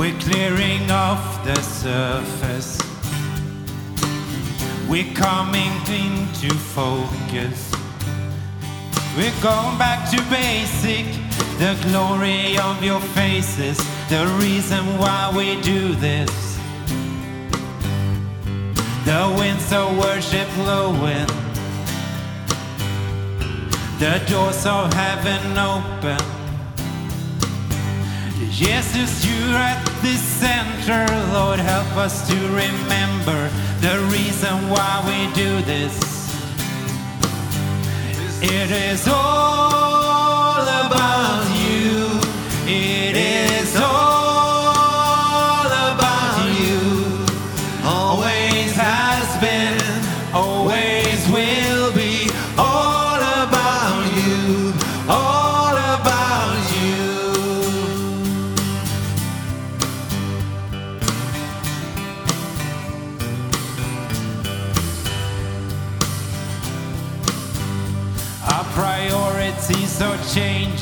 We're clearing off the surface. We're coming into focus. We're going back to basic. The glory of your faces. The reason why we do this. The winds of worship blowing. The doors of heaven open. Jesus, you're at the center. Lord, help us to remember the reason why we do this. It is all about you. It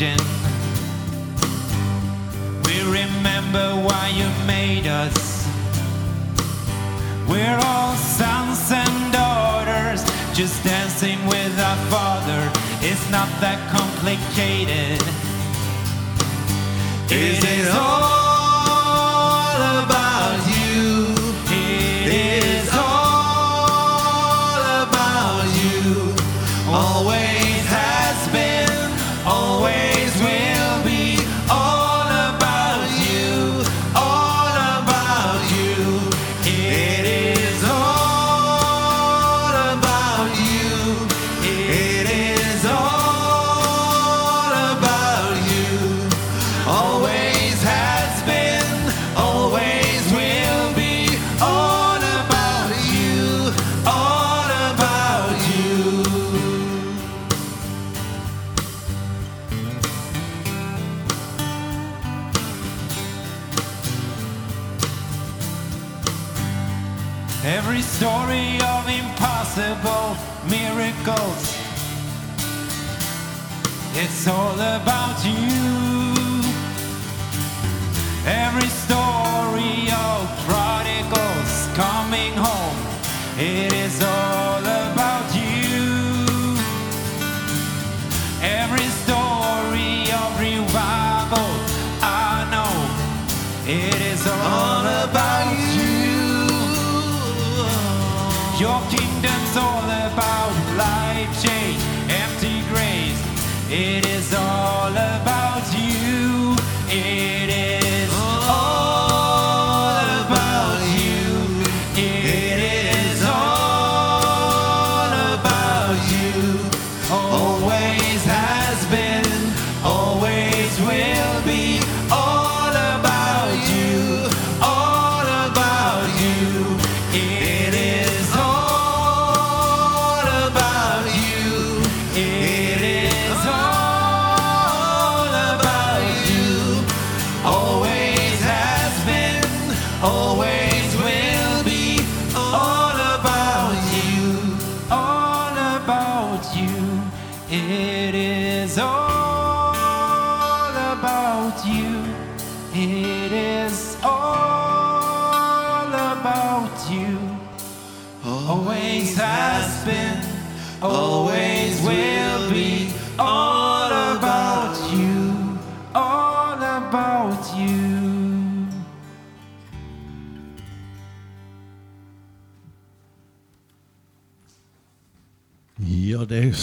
We remember why you made us. We're all sons and daughters, just dancing with our Father. It's not that complicated. It is all impossible miracles. It's all about you.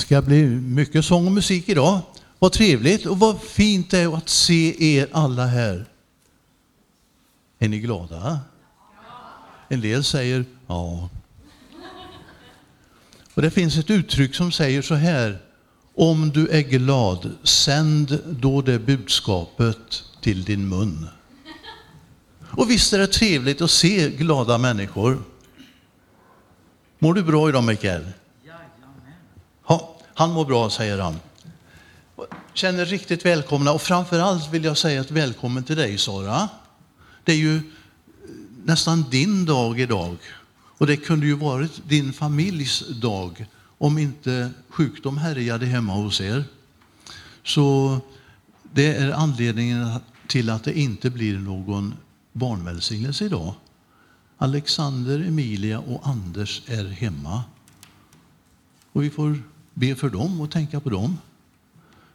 Ska bli mycket sång och musik idag. Vad trevligt och vad fint det är att se er alla här. Är ni glada? En del säger ja. Och det finns ett uttryck som säger så här. Om du är glad, sänd då det budskapet till din mun. Och visst är det trevligt att se glada människor. Mår du bra idag Mikael? Han mår bra, säger han. Känner riktigt välkomna och framför allt vill jag säga ett välkommen till dig Sara. Det är ju eh, nästan din dag idag och det kunde ju varit din familjs dag om inte sjukdom härjade hemma hos er. Så det är anledningen till att det inte blir någon barnvälsignelse idag. Alexander, Emilia och Anders är hemma. Och vi får be för dem och tänka på dem.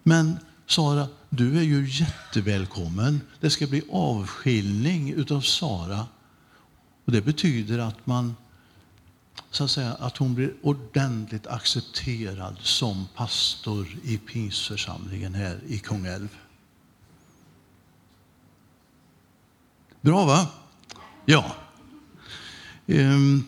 Men Sara, du är ju jättevälkommen. Det ska bli avskiljning utav Sara. Och det betyder att man så att, säga, att hon blir ordentligt accepterad som pastor i pingstförsamlingen här i Kungälv. Bra va? Ja. Ehm.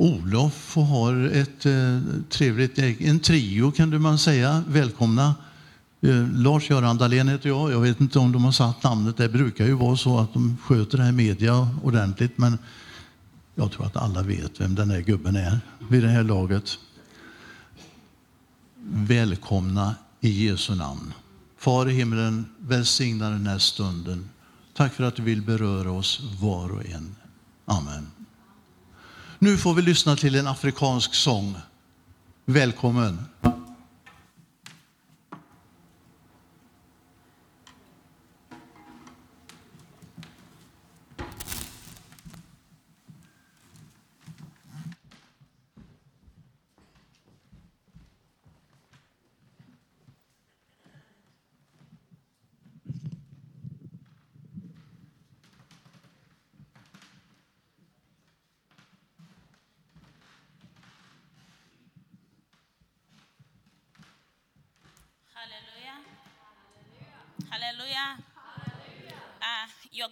Olof och har ett eh, trevligt eh, en trio kan man säga. Välkomna. Eh, Lars-Göran Dahlén heter jag. Jag vet inte om de har satt namnet. Det brukar ju vara så att de sköter det här media ordentligt. Men jag tror att alla vet vem den här gubben är vid det här laget. Välkomna i Jesu namn. Far i himlen, välsigna den här stunden. Tack för att du vill beröra oss var och en. Amen. Nu får vi lyssna till en afrikansk sång. Välkommen.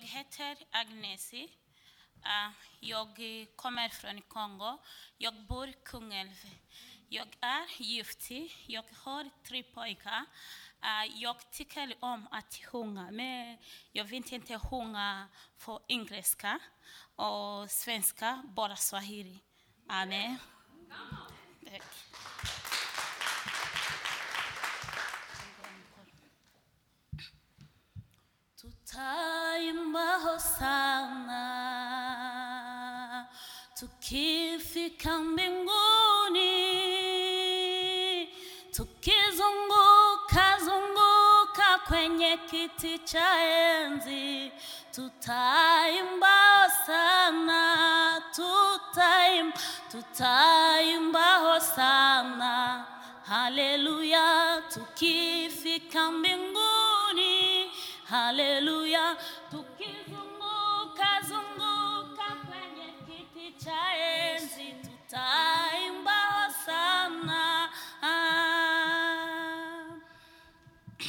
Jag heter Agnesi. Uh, jag kommer från Kongo. Jag bor i Kungälv. Jag är gift. Jag har tre pojkar. Uh, jag tycker om att sjunga, men jag vill inte sjunga på engelska och svenska, bara swahili. Amen. Tack. Tutaimba hosana. Tukifika mbinguni, tukizunguka zunguka kwenye kiti cha enzi, tutaimba hosana, tutaimba, tutaimba hosana, haleluya, tukifika mbinguni haleluya tukizunguka zunguka kwenye kiti cha enzi tutaimba sana.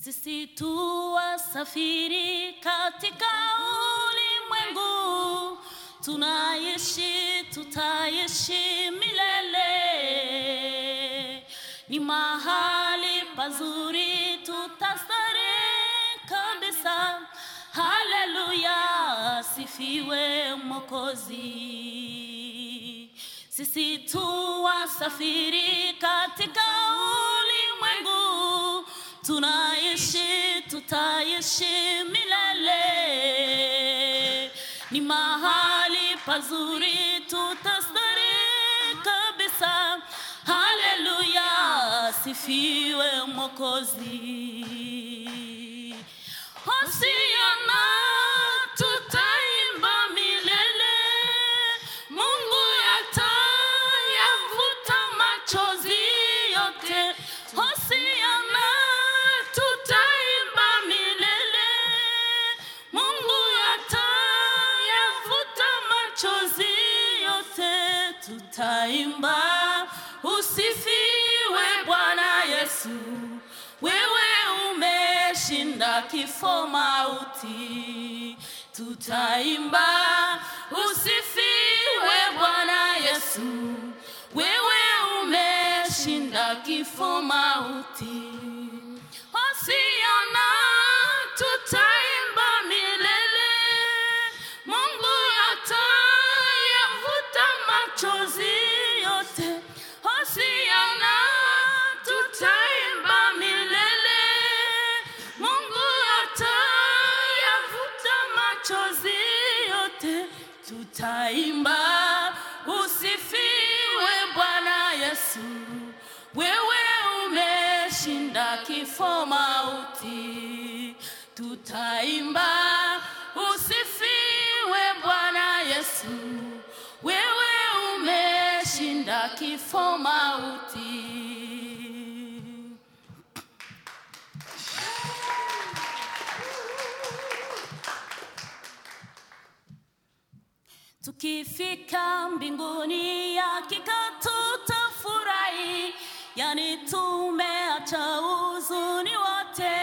Sisi tu wasafiri katika ulimwengu. Tunaishi tutaishi milele ni mahali pazuri tutastarehe kabisa. Haleluya, sifiwe mokozi Sisi tu wasafiri katika ulimwengu, tunaishi tutaishi milele. Ni mahali pazuri tutastarehe asifiwe Mwokozi. Hosiana. Kifo mauti. Tutaimba usifiwe Bwana Yesu, wewe umeshinda kifo mauti. Tukifika mbinguni hakika tutafurahi, yani tumeacha huzuni wote.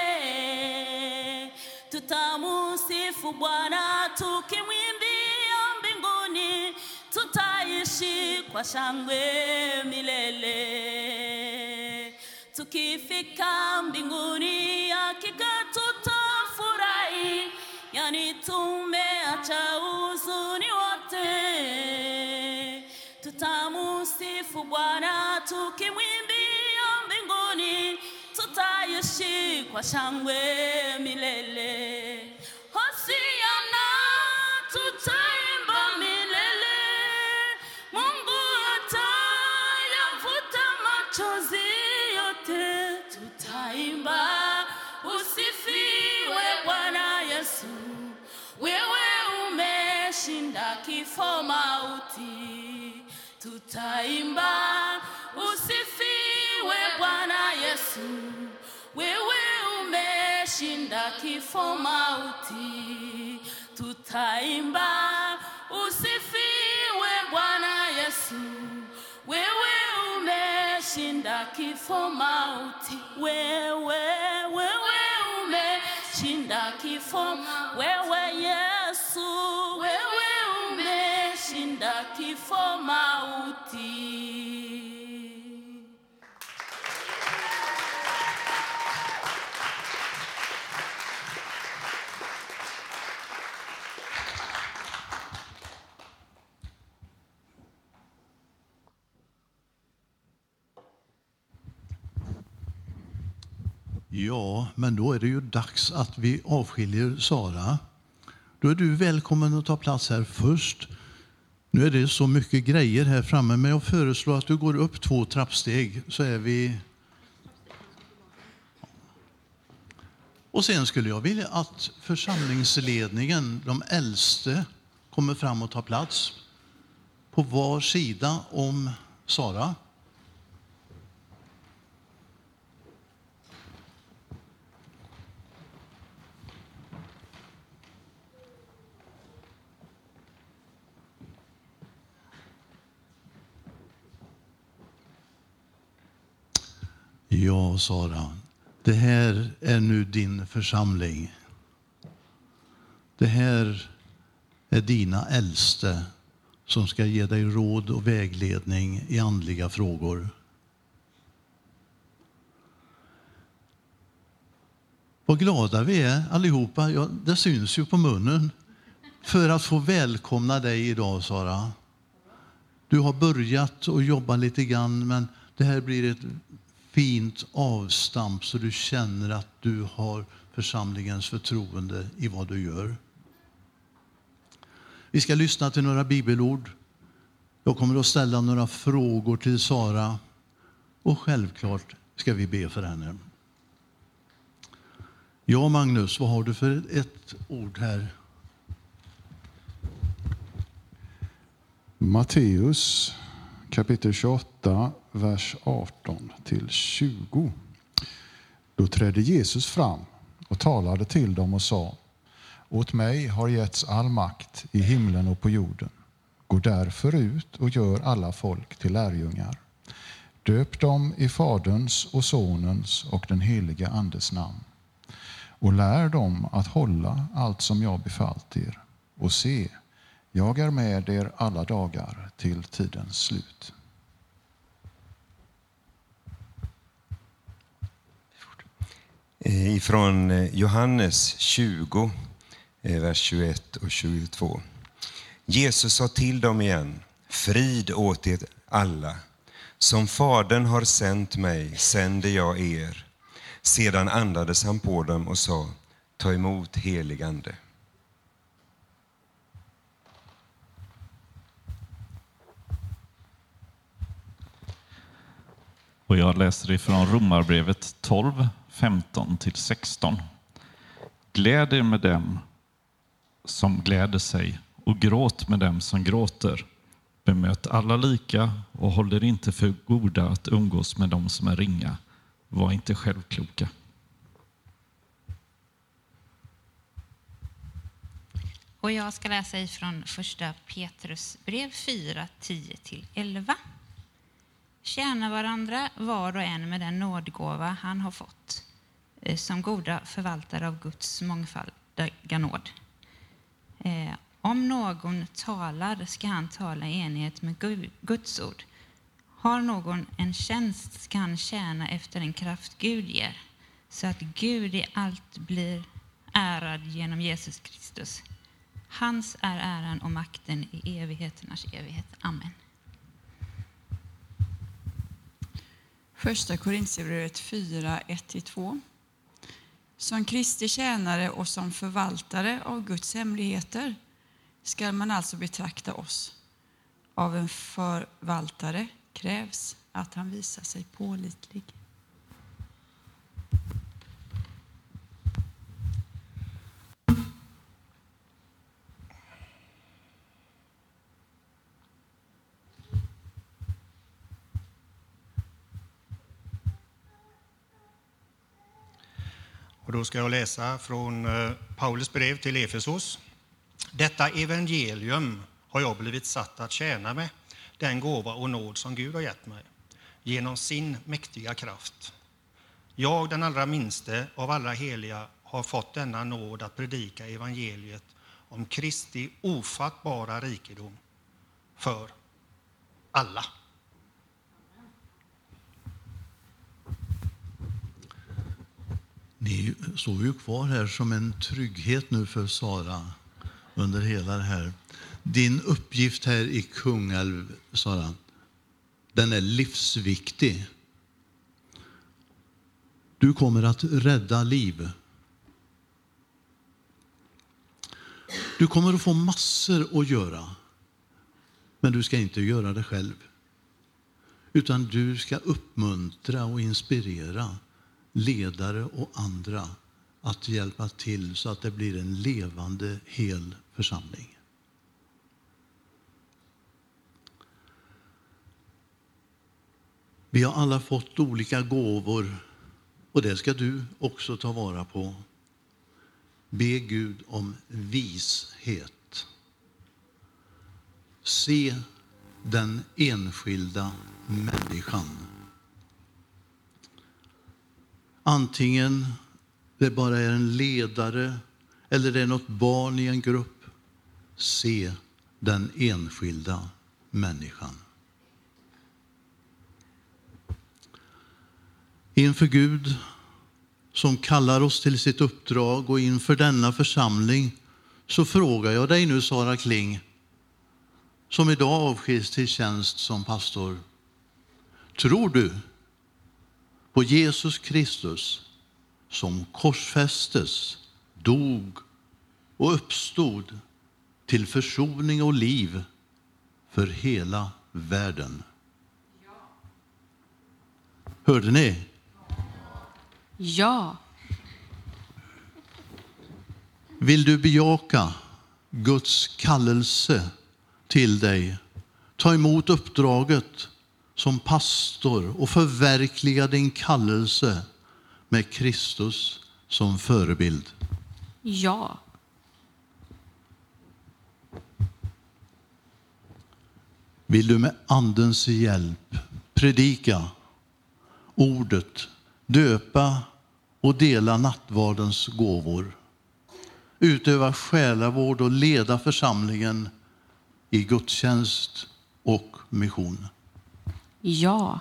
Tutamusifu Bwana tukimwimbia mbinguni, tutaishi kwa shangwe milele. Tukifika mbinguni hakika tutafurahi, yani tumeacha huzuni Bwana tukimwimbia mbinguni, tutaishi kwa shangwe milele. Kifo mauti. Tutaimba usifiwe Bwana Yesu, wewe umeshinda kifo mauti. Wewe, wewe umeshinda kifo, wewe Yesu, wewe umeshinda kifo mauti. Ja, men då är det ju dags att vi avskiljer Sara. Då är du välkommen att ta plats här först. Nu är det så mycket grejer här framme, men jag föreslår att du går upp två trappsteg så är vi... Och sen skulle jag vilja att församlingsledningen, de äldste, kommer fram och tar plats på var sida om Sara. Ja, Sara, det här är nu din församling. Det här är dina äldste som ska ge dig råd och vägledning i andliga frågor. Vad glada vi är allihopa, ja, det syns ju på munnen, för att få välkomna dig idag, Sara. Du har börjat att jobba lite grann, men det här blir ett fint avstamp så du känner att du har församlingens förtroende i vad du gör. Vi ska lyssna till några bibelord. Jag kommer att ställa några frågor till Sara och självklart ska vi be för henne. Ja, Magnus, vad har du för ett ord här? Matteus kapitel 28, vers 18 till 20. Då trädde Jesus fram och talade till dem och sa Åt mig har getts all makt i himlen och på jorden. Gå därför ut och gör alla folk till lärjungar. Döp dem i Faderns och Sonens och den helige Andes namn och lär dem att hålla allt som jag befallt er. Och se, jag är med er alla dagar till tidens slut. Eh, ifrån eh, Johannes 20, eh, vers 21 och 22. Jesus sa till dem igen, frid åt er alla. Som Fadern har sänt mig sänder jag er. Sedan andades han på dem och sa, ta emot helig ande. Och jag läser ifrån Romarbrevet 12, 15 till 16. Gläd er med dem som gläder sig och gråt med dem som gråter. Bemöt alla lika och håll er inte för goda att umgås med dem som är ringa. Var inte självkloka. Och jag ska läsa ifrån första Petrus brev 4, 10-11. Tjäna varandra var och en med den nådgåva han har fått eh, som goda förvaltare av Guds mångfaldiga nåd. Eh, om någon talar ska han tala i enlighet med Guds ord. Har någon en tjänst ska han tjäna efter den kraft Gud ger, så att Gud i allt blir ärad genom Jesus Kristus. Hans är äran och makten i evigheternas evighet. Amen. Första Korintierbrevet 4, 1-2. Som Kristi tjänare och som förvaltare av Guds hemligheter ska man alltså betrakta oss. Av en förvaltare krävs att han visar sig pålitlig. Och då ska jag läsa från eh, Paulus brev till Efesos. Detta evangelium har jag blivit satt att tjäna med, den gåva och nåd som Gud har gett mig, genom sin mäktiga kraft. Jag, den allra minste av alla heliga, har fått denna nåd att predika evangeliet om Kristi ofattbara rikedom för alla. Ni står ju kvar här som en trygghet nu för Sara under hela det här. Din uppgift här i Kungälv, Sara, den är livsviktig. Du kommer att rädda liv. Du kommer att få massor att göra, men du ska inte göra det själv. Utan du ska uppmuntra och inspirera ledare och andra att hjälpa till så att det blir en levande, hel församling. Vi har alla fått olika gåvor och det ska du också ta vara på. Be Gud om vishet. Se den enskilda människan. Antingen det bara är en ledare eller det är något barn i en grupp. Se den enskilda människan. Inför Gud som kallar oss till sitt uppdrag och inför denna församling så frågar jag dig nu, Sara Kling, som idag avskiljs till tjänst som pastor. Tror du på Jesus Kristus som korsfästes, dog och uppstod till försoning och liv för hela världen. Hörde ni? Ja. Vill du bejaka Guds kallelse till dig? Ta emot uppdraget som pastor och förverkliga din kallelse med Kristus som förebild? Ja. Vill du med Andens hjälp predika ordet, döpa och dela nattvardens gåvor, utöva själavård och leda församlingen i gudstjänst och mission? Ja.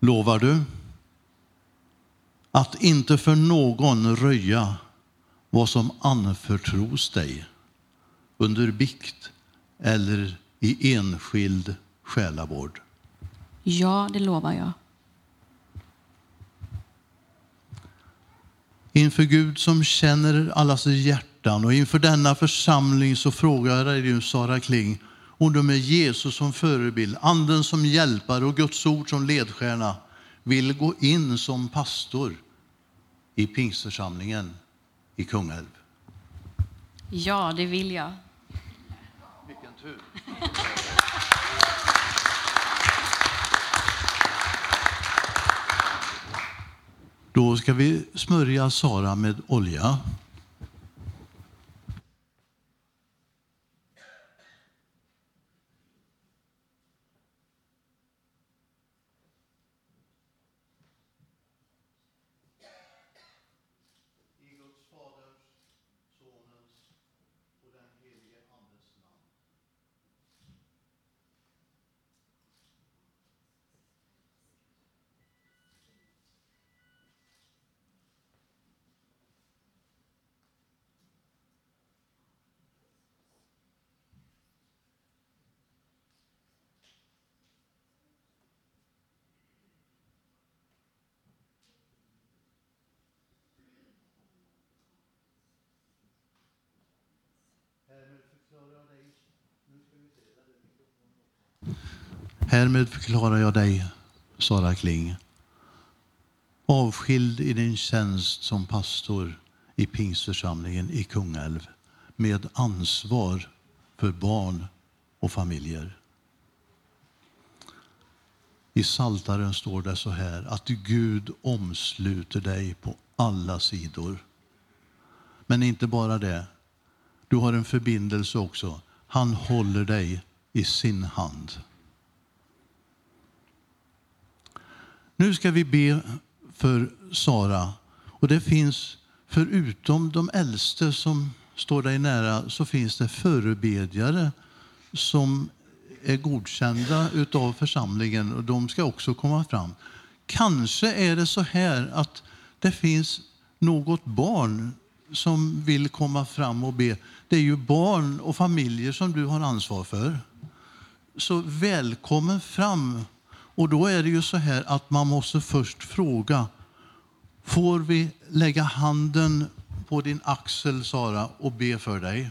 Lovar du att inte för någon röja vad som anförtros dig under bikt eller i enskild själavård? Ja, det lovar jag. Inför Gud som känner allas hjärtan och inför denna församling så frågar jag dig Sara Kling, och du med Jesus som förebild, anden som hjälpare och Guds ord som ledstjärna vill gå in som pastor i pingstförsamlingen i Kungälv? Ja, det vill jag. Vilken tur. Då ska vi smörja Sara med olja. Härmed förklarar jag dig, Sara Kling, avskild i din tjänst som pastor i pingstförsamlingen i Kungälv med ansvar för barn och familjer. I Saltaren står det så här att Gud omsluter dig på alla sidor. Men inte bara det. Du har en förbindelse också. Han håller dig i sin hand. Nu ska vi be för Sara. Och det finns, förutom de äldste som står dig nära, så finns det förebedjare som är godkända utav församlingen och de ska också komma fram. Kanske är det så här att det finns något barn som vill komma fram och be. Det är ju barn och familjer som du har ansvar för. Så välkommen fram. Och då är det ju så här att man måste först fråga. Får vi lägga handen på din axel, Sara, och be för dig?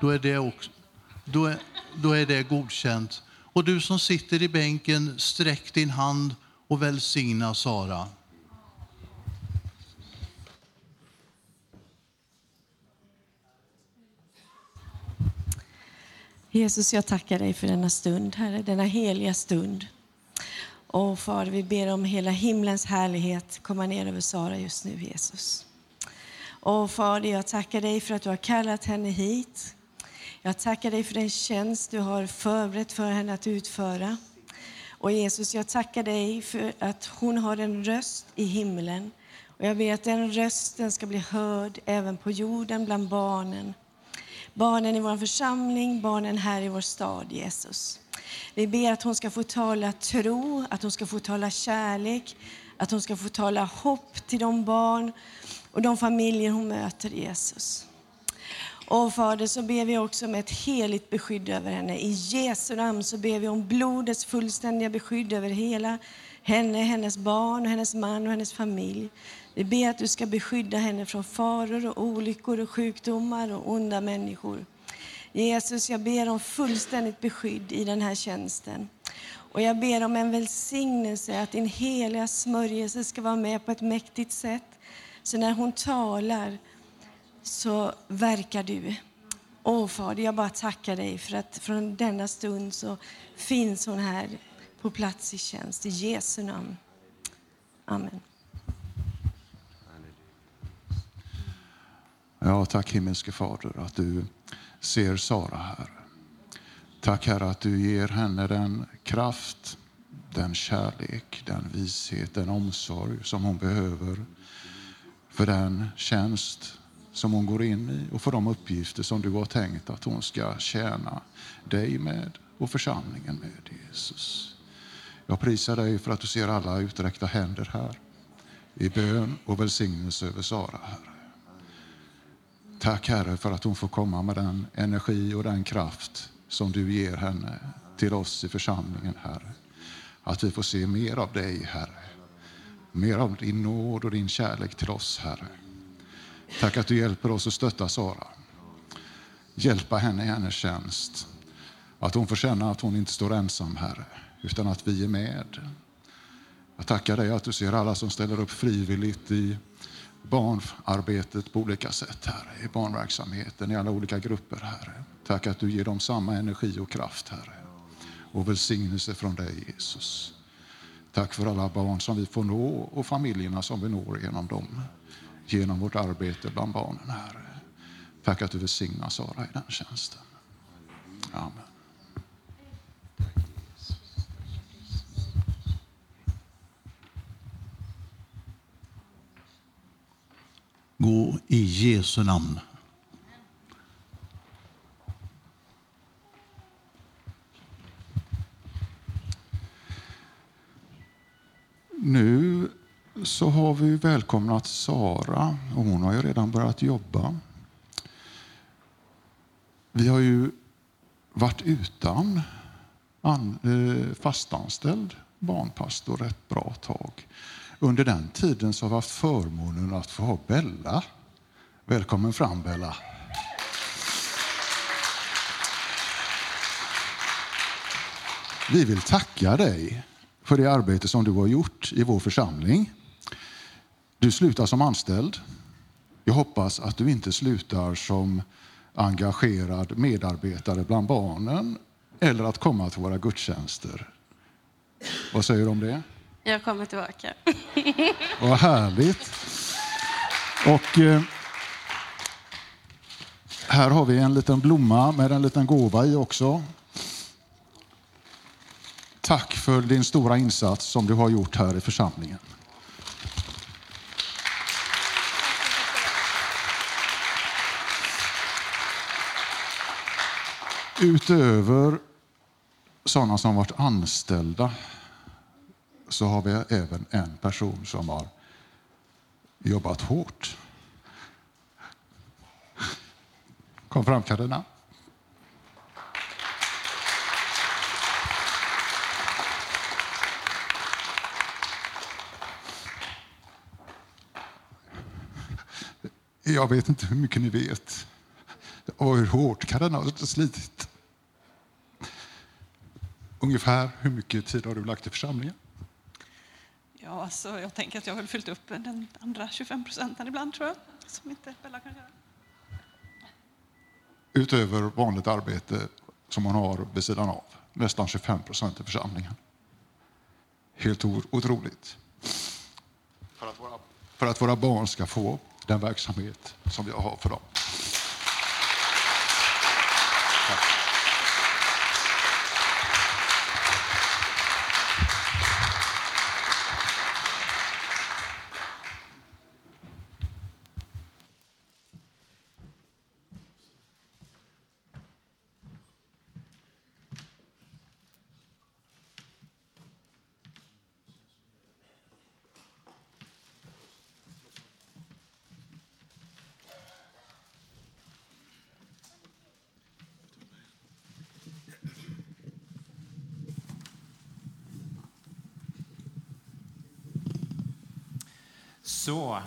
Då är det, också, då är, då är det godkänt. Och du som sitter i bänken, sträck din hand och välsigna Sara. Jesus, jag tackar dig för denna stund, Herre, denna heliga stund. Och Far, vi ber om hela himlens härlighet komma ner över Sara just nu, Jesus. Och Fader, jag tackar dig för att du har kallat henne hit. Jag tackar dig för den tjänst du har förberett för henne att utföra. Och Jesus, jag tackar dig för att hon har en röst i himlen. Och jag ber att den rösten ska bli hörd även på jorden bland barnen. Barnen i vår församling, barnen här i vår stad, Jesus. Vi ber att hon ska få tala tro, att hon ska få tala kärlek, att hon ska få tala hopp till de barn och de familjer hon möter, Jesus. Och Fader, så ber vi också om ett heligt beskydd över henne. I Jesu namn så ber vi om blodets fullständiga beskydd över hela henne, hennes barn, och hennes man och hennes familj. Vi ber att du ska beskydda henne från faror och olyckor och sjukdomar och onda människor. Jesus, jag ber om fullständigt beskydd i den här tjänsten. Och jag ber om en välsignelse, att din heliga smörjelse ska vara med på ett mäktigt sätt. Så när hon talar så verkar du. Åh Fader, jag bara tackar dig för att från denna stund så finns hon här på plats i tjänst. I Jesu namn. Amen. Ja, tack himmelske Fader att du ser Sara här. Tack Herre att du ger henne den kraft, den kärlek, den vishet, den omsorg som hon behöver för den tjänst som hon går in i och för de uppgifter som du har tänkt att hon ska tjäna dig med och församlingen med, Jesus. Jag prisar dig för att du ser alla uträckta händer här i bön och välsignelse över Sara, Herre. Tack Herre för att hon får komma med den energi och den kraft som du ger henne till oss i församlingen, Herre. Att vi får se mer av dig, Herre. Mer av din nåd och din kärlek till oss, Herre. Tack att du hjälper oss att stötta Sara. hjälpa henne i hennes tjänst. Att hon får känna att hon inte står ensam, Herre, utan att vi är med. Jag tackar dig att du ser alla som ställer upp frivilligt i barnarbetet på olika sätt, Herre. I barnverksamheten, i alla olika grupper, Herre. Tack att du ger dem samma energi och kraft, Herre. Och välsignelse från dig, Jesus. Tack för alla barn som vi får nå och familjerna som vi når genom dem. Genom vårt arbete bland barnen, Herre. Tack att du välsignar Sara i den tjänsten. Amen. Gå i Jesu namn. Nu så har vi välkomnat Sara och hon har ju redan börjat jobba. Vi har ju varit utan eh, fastanställd barnpastor ett bra tag. Under den tiden så har vi haft förmånen att få ha Bella. Välkommen fram Bella. Vi vill tacka dig för det arbete som du har gjort i vår församling. Du slutar som anställd. Jag hoppas att du inte slutar som engagerad medarbetare bland barnen eller att komma till våra gudstjänster. Vad säger du om det? Jag kommer tillbaka. Vad härligt. Och eh, här har vi en liten blomma med en liten gåva i också. Tack för din stora insats som du har gjort här i församlingen. Utöver sådana som varit anställda så har vi även en person som har jobbat hårt. Kom fram, Karina. Jag vet inte hur mycket ni vet och hur hårt Karina har slitit. Ungefär hur mycket tid har du lagt i församlingen? Ja, alltså, jag tänker att jag har väl fyllt upp den andra 25 procenten ibland, tror jag, som inte Bella kan göra. Utöver vanligt arbete som hon har vid sidan av. Nästan 25 procent i församlingen. Helt otroligt. För att, våra, för att våra barn ska få den verksamhet som vi har för dem. Så.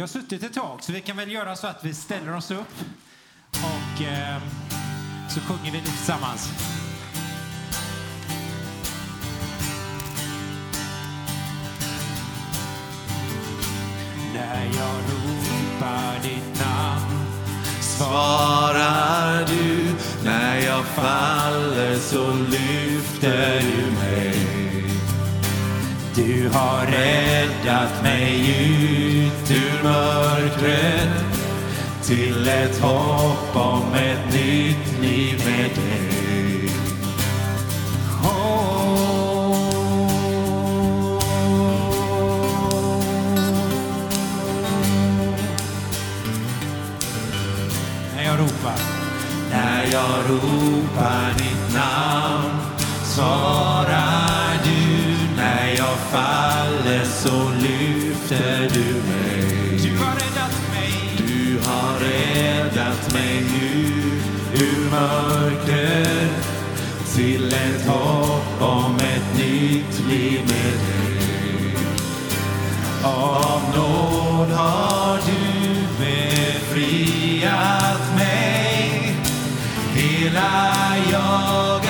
Vi har suttit ett tag, så vi kan väl göra så att vi ställer oss upp och eh, så sjunger vi lite tillsammans. När jag ropar ditt namn svarar du. När jag faller så lyfter du mig. Du har räddat mig ut ur mörkret till ett hopp om ett nytt liv med dig. När jag ropar. När jag ropar ditt namn svarar faller så lyfter du mig. Du har räddat mig. Du har räddat mig ut ur mörker till ett hopp om ett nytt liv med dig. Av nåd har du befriat mig. Hela jag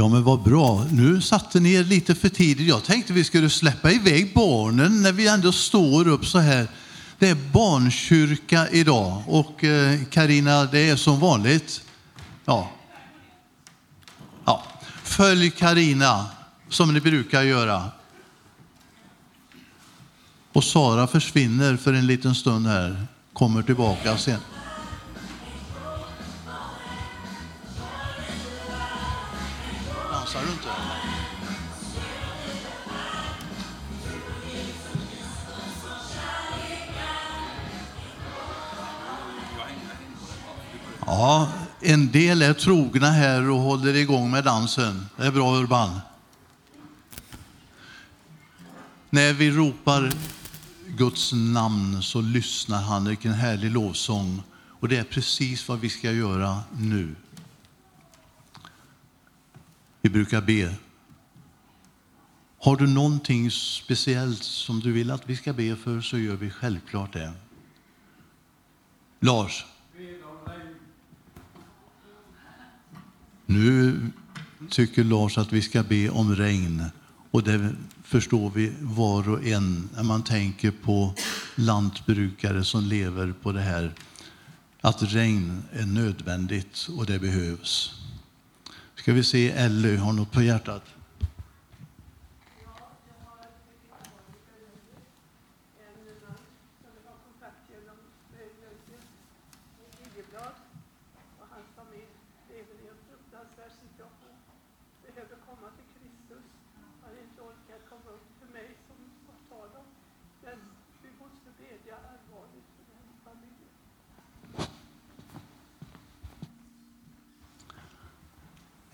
Ja, men vad bra. Nu satte ni er lite för tidigt. Jag tänkte vi skulle släppa iväg barnen när vi ändå står upp så här. Det är barnkyrka idag och eh, Karina, det är som vanligt. Ja. ja. Följ Karina som ni brukar göra. Och Sara försvinner för en liten stund här, kommer tillbaka sen. är trogna här och håller igång med dansen. Det är bra Urban. När vi ropar Guds namn så lyssnar han. Vilken härlig lovsång. Och det är precis vad vi ska göra nu. Vi brukar be. Har du någonting speciellt som du vill att vi ska be för så gör vi självklart det. Lars, Nu tycker Lars att vi ska be om regn. Och det förstår vi var och en när man tänker på lantbrukare som lever på det här. Att regn är nödvändigt och det behövs. Ska vi se, Elly har något på hjärtat?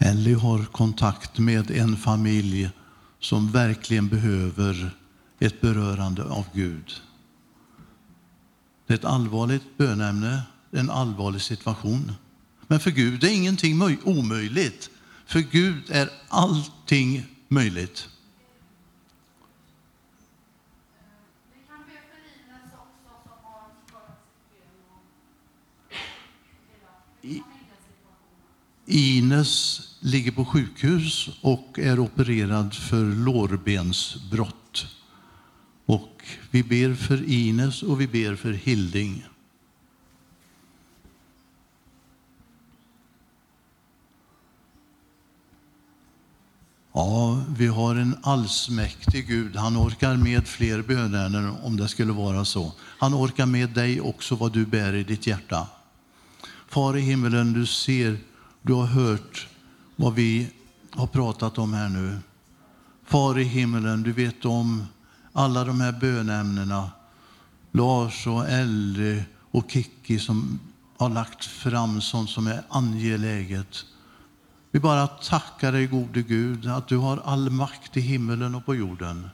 Ellie har kontakt med en familj som verkligen behöver ett berörande av Gud. Det är ett allvarligt bönämne, en allvarlig situation. Men för Gud är ingenting omöjligt. För Gud är allting möjligt. Ines ligger på sjukhus och är opererad för lårbensbrott. Och vi ber för Ines och vi ber för Hilding. Ja, vi har en allsmäktig Gud. Han orkar med fler bönämnen om det skulle vara så. Han orkar med dig också vad du bär i ditt hjärta. Far i himmelen, du ser, du har hört vad vi har pratat om här nu. Far i himmelen, du vet om alla de här bönämnena. Lars och Elle och Kikki som har lagt fram sånt som är angeläget. Vi bara tackar dig gode Gud att du har all makt i himmelen och på jorden.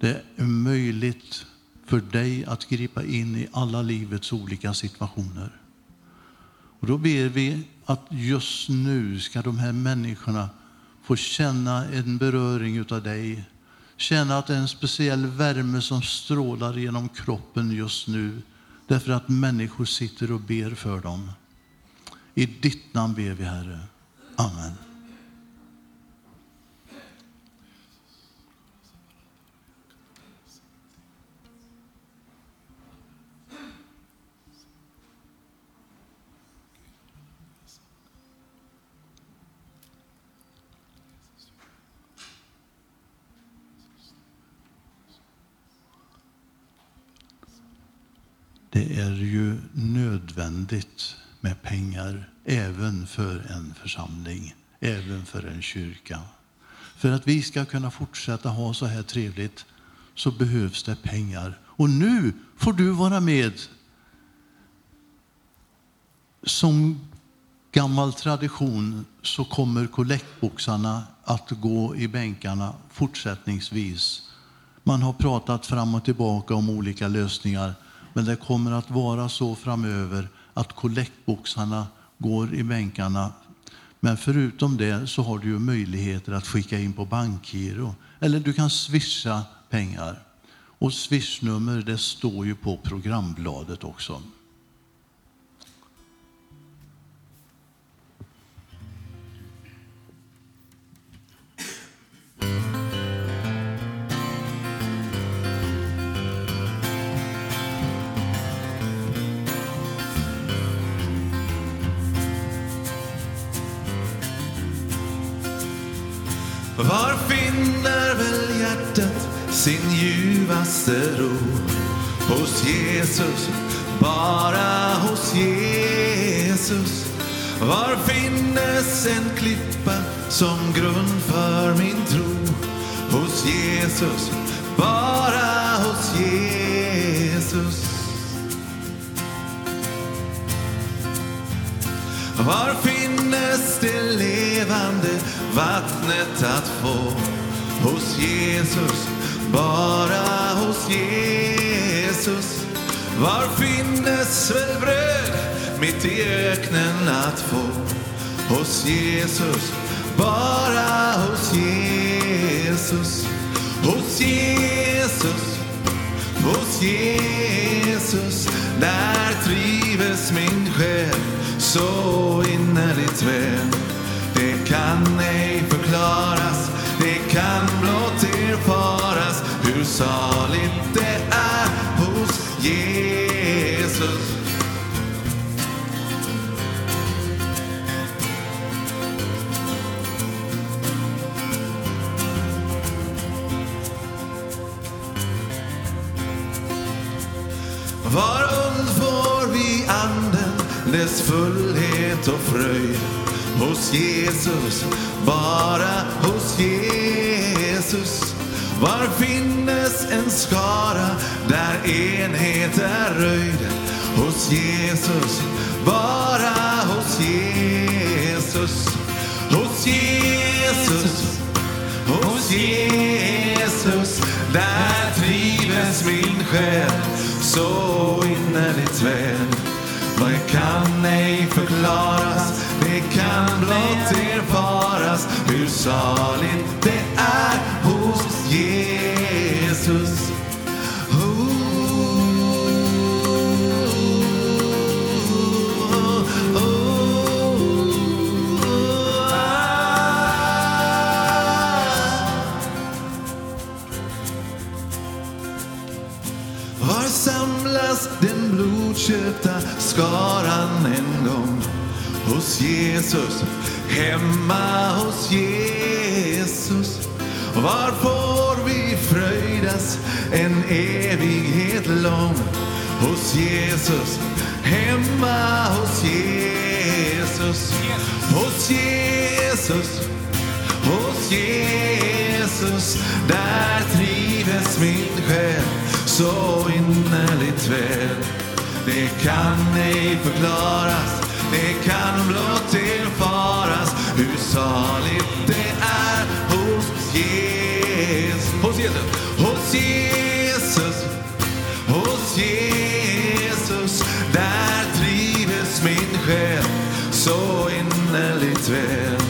Det är möjligt för dig att gripa in i alla livets olika situationer. Och då ber vi att just nu ska de här människorna få känna en beröring av dig. Känna att det är en speciell värme som strålar genom kroppen just nu. Därför att människor sitter och ber för dem. I ditt namn ber vi, Herre. Amen. Det är ju nödvändigt med pengar även för en församling, även för en kyrka. För att vi ska kunna fortsätta ha så här trevligt så behövs det pengar. Och nu får du vara med som gammal tradition så kommer kollektboxarna att gå i bänkarna fortsättningsvis. Man har pratat fram och tillbaka om olika lösningar, men det kommer att vara så framöver att kollektboxarna går i bänkarna. Men förutom det så har du ju möjligheter att skicka in på bankgiro eller du kan swisha pengar. Och swishnummer det står ju på programbladet också. Var finner väl hjärtat sin ljuvaste ro? Hos Jesus, bara hos Jesus. Var finnes en klippa som grund för min tro? Hos Jesus, bara hos Jesus. Var finnes det levande vattnet att få? Hos Jesus, bara hos Jesus. Var finnes väl bröd mitt i öknen att få. Hos Jesus, bara hos Jesus. Hos Jesus, hos Jesus. Där trives min själ så innerligt väl. Det kan ej förklaras, det kan blott erfaras hur saligt det är hos Jesus. Var und får vi anden, dess fullhet och fröjd. Hos Jesus, bara hos Jesus. Var finnes en skara där enhet är röjd? Hos Jesus, bara hos Jesus. Hos Jesus, hos Jesus. Där trives min själ så innerligt väl. Det kan ej förklaras, det kan blott erfaras hur saligt det är hos Jesus. Var samlas den blodköpta skaran en gång? Hos Jesus, hemma hos Jesus. Var får vi fröjdas en evighet lång? Hos Jesus, hemma hos Jesus. Hos Jesus, hos Jesus. Där trives min själ så innerligt väl. Det kan ej förklaras, det kan blott erfaras hur saligt det är hos Jesus. Hos Jesus, hos Jesus, hos Jesus. Där trives min själ så innerligt väl.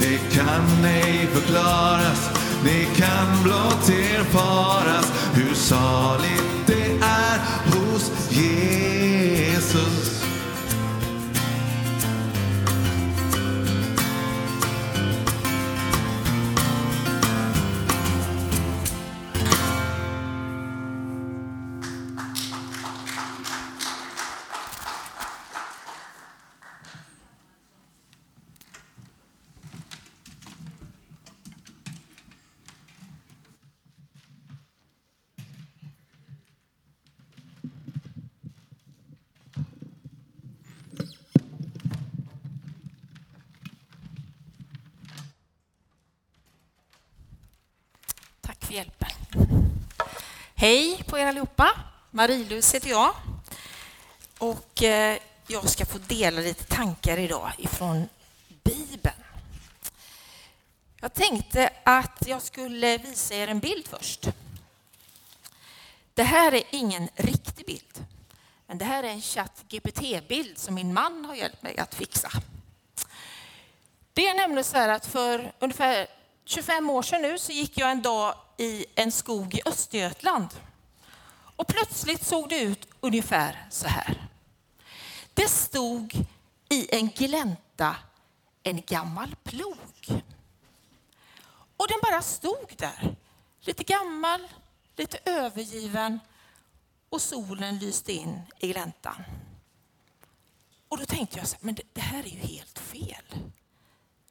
Det kan ej förklaras, det kan blott erfaras hur saligt det är hos Jesus. Tack på er allihopa. Marie-Louise heter jag. Och eh, jag ska få dela lite tankar idag ifrån Bibeln. Jag tänkte att jag skulle visa er en bild först. Det här är ingen riktig bild. Men det här är en ChatGPT-bild som min man har hjälpt mig att fixa. Det är nämligen så här att för ungefär 25 år sedan nu så gick jag en dag i en skog i Östergötland. Och plötsligt såg det ut ungefär så här. Det stod i en glänta en gammal plog. Och den bara stod där. Lite gammal, lite övergiven och solen lyste in i gläntan. Och då tänkte jag så här, men det, det här är ju helt fel.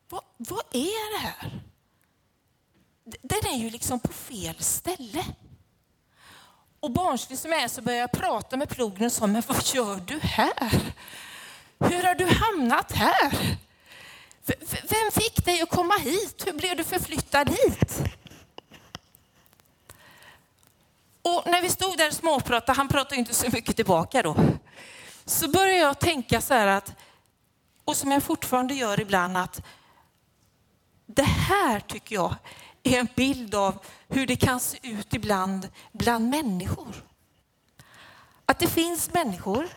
Vad, vad är det här? Den är ju liksom på fel ställe. Och barnslig som jag är så började jag prata med plogen och sa, men vad gör du här? Hur har du hamnat här? V vem fick dig att komma hit? Hur blev du förflyttad hit? Och när vi stod där och småpratade, han pratade inte så mycket tillbaka då, så började jag tänka så här att, och som jag fortfarande gör ibland, att det här tycker jag är en bild av hur det kan se ut ibland bland människor. Att det finns människor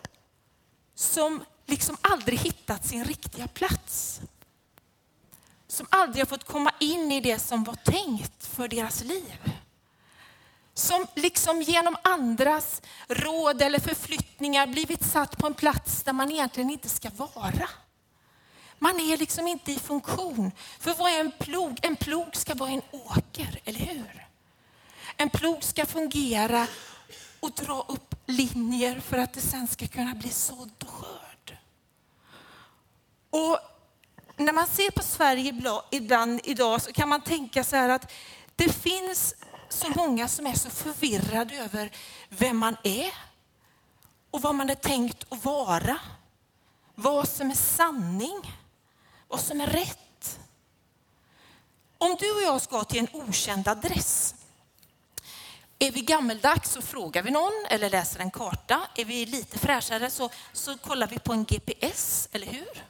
som liksom aldrig hittat sin riktiga plats. Som aldrig har fått komma in i det som var tänkt för deras liv. Som liksom genom andras råd eller förflyttningar blivit satt på en plats där man egentligen inte ska vara. Man är liksom inte i funktion. För vad är en plog? En plog ska vara en åker, eller hur? En plog ska fungera och dra upp linjer för att det sen ska kunna bli sådd och skörd. Och när man ser på Sverige ibland idag så kan man tänka så här att det finns så många som är så förvirrade över vem man är och vad man är tänkt att vara. Vad som är sanning, vad som är rätt. Om du och jag ska till en okänd adress är vi gammeldags så frågar vi någon eller läser en karta. Är vi lite fräschare så, så kollar vi på en GPS, eller hur?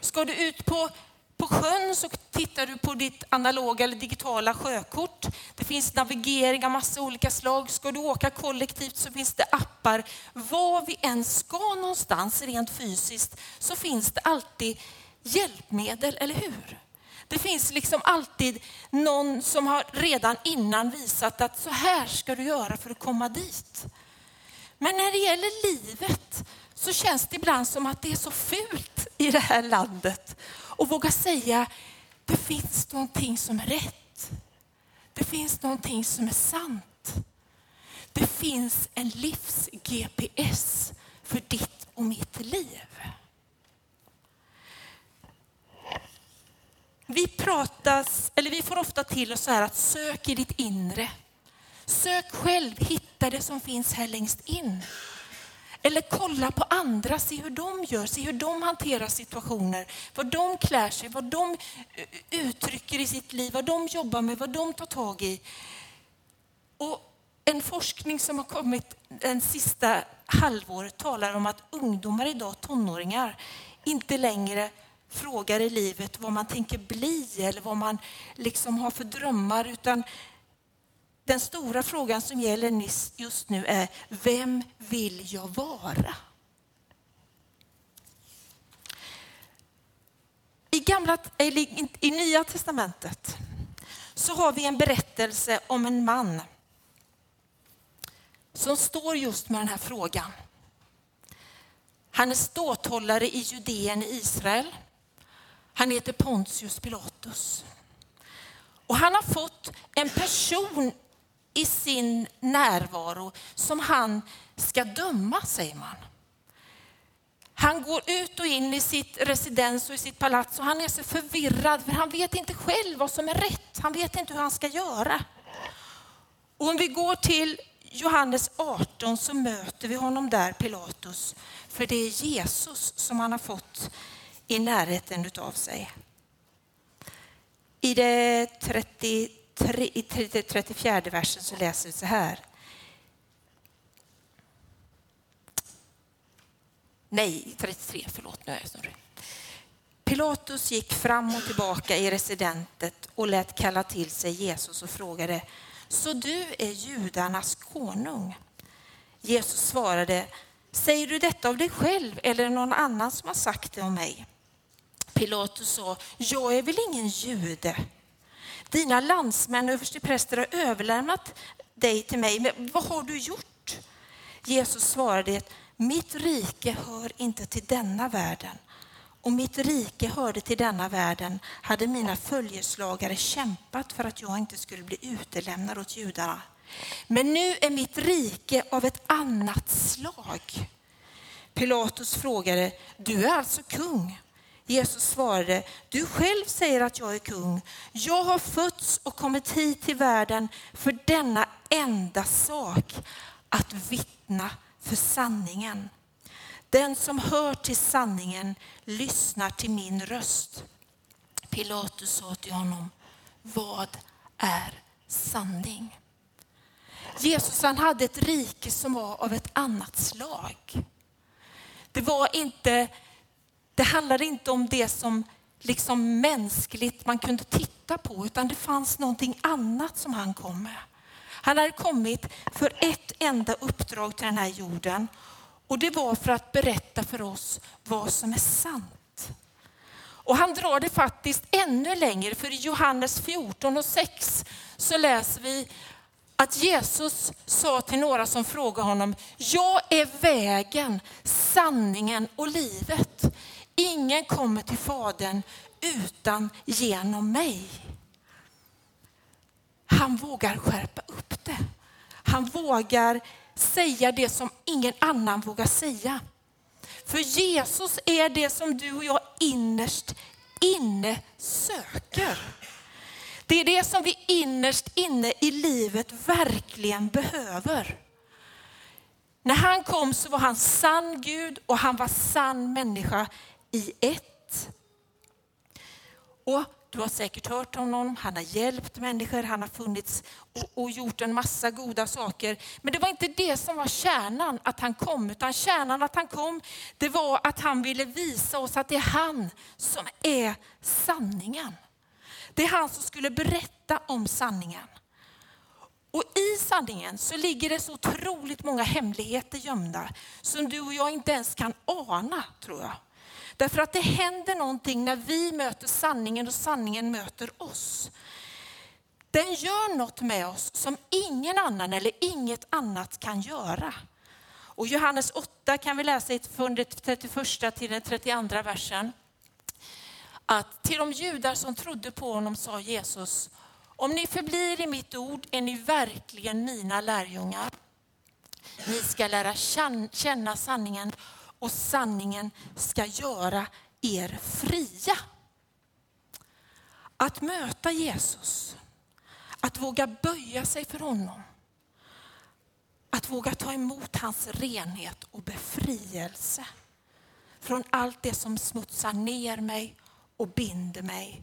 Ska du ut på, på sjön så tittar du på ditt analoga eller digitala sjökort. Det finns navigering av massa olika slag. Ska du åka kollektivt så finns det appar. Var vi än ska någonstans rent fysiskt så finns det alltid hjälpmedel, eller hur? Det finns liksom alltid någon som har redan innan visat att så här ska du göra för att komma dit. Men när det gäller livet så känns det ibland som att det är så fult i det här landet och våga säga det finns någonting som är rätt. Det finns någonting som är sant. Det finns en livs-GPS för ditt och mitt liv. Vi pratas, eller vi får ofta till oss så här att sök i ditt inre. Sök själv, hitta det som finns här längst in. Eller kolla på andra, se hur de gör, se hur de hanterar situationer, vad de klär sig, vad de eh, uttrycker i sitt liv, vad de jobbar med, vad de tar tag i. Och en forskning som har kommit den sista halvåret talar om att ungdomar idag, tonåringar, inte längre frågar i livet vad man tänker bli eller vad man liksom har för drömmar, utan den stora frågan som gäller just nu är, vem vill jag vara? I, gamla, I Nya Testamentet så har vi en berättelse om en man som står just med den här frågan. Han är ståthållare i Judeen i Israel. Han heter Pontius Pilatus. Och han har fått en person i sin närvaro som han ska döma, säger man. Han går ut och in i sitt residens och i sitt palats och han är så förvirrad för han vet inte själv vad som är rätt. Han vet inte hur han ska göra. Och om vi går till Johannes 18 så möter vi honom där, Pilatus. För det är Jesus som han har fått i närheten av sig. I det 33 i 34 versen så läser vi så här. Nej, 33, förlåt nu är jag snurrig. Pilatus gick fram och tillbaka i residentet och lät kalla till sig Jesus och frågade, så du är judarnas konung? Jesus svarade, säger du detta av dig själv eller någon annan som har sagt det om mig? Pilatus sa, jag är väl ingen jude? Dina landsmän och överstepräster har överlämnat dig till mig, men vad har du gjort? Jesus svarade, mitt rike hör inte till denna världen. Om mitt rike hörde till denna världen hade mina följeslagare kämpat för att jag inte skulle bli utelämnad åt judarna. Men nu är mitt rike av ett annat slag. Pilatus frågade, du är alltså kung? Jesus svarade, du själv säger att jag är kung. Jag har fötts och kommit hit till världen för denna enda sak, att vittna för sanningen. Den som hör till sanningen lyssnar till min röst. Pilatus sa till honom, vad är sanning? Jesus han hade ett rike som var av ett annat slag. Det var inte det handlade inte om det som liksom mänskligt man kunde titta på, utan det fanns någonting annat som han kom med. Han hade kommit för ett enda uppdrag till den här jorden Och det var för att berätta för oss vad som är sant. Och han drar det faktiskt ännu längre, för i Johannes 14 och 6 så läser vi att Jesus sa till några som frågade honom, jag är vägen, sanningen och livet. Ingen kommer till Fadern utan genom mig. Han vågar skärpa upp det. Han vågar säga det som ingen annan vågar säga. För Jesus är det som du och jag innerst inne söker. Det är det som vi innerst inne i livet verkligen behöver. När han kom så var han sann Gud och han var sann människa i ett. Och du har säkert hört om honom, han har hjälpt människor, han har funnits och, och, gjort en massa goda saker. Men det var inte det som var kärnan att han kom, utan kärnan att han kom, det var att han ville visa oss att det är han som är sanningen. Det är han som skulle berätta om sanningen. Och i sanningen så ligger det så otroligt många hemligheter gömda som du och jag inte ens kan ana, tror jag. Därför att det händer någonting när vi möter sanningen och sanningen möter oss. Den gör något med oss som ingen annan eller inget annat kan göra. Och Johannes 8 kan vi läsa från det 31 till den 32 versen. Att till de judar som trodde på honom sa Jesus, om ni förblir i mitt ord är ni verkligen mina lärjungar. Ni ska lära känna sanningen och sanningen ska göra er fria. Att möta Jesus, att våga böja sig för honom, att våga ta emot hans renhet och befrielse från allt det som smutsar ner mig och binder mig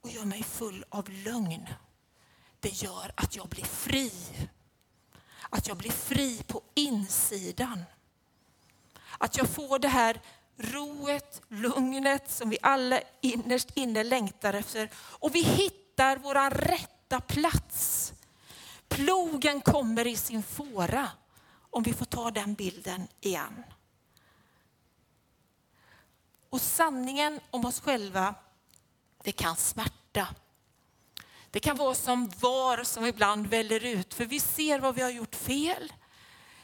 och gör mig full av lögn. Det gör att jag blir fri. Att jag blir fri på insidan. Att jag får det här roet, lugnet som vi alla innerst inne längtar efter. Och vi hittar vår rätta plats. Plogen kommer i sin fåra, om vi får ta den bilden igen. Och sanningen om oss själva, det kan smärta. Det kan vara som var som ibland väller ut, för vi ser vad vi har gjort fel.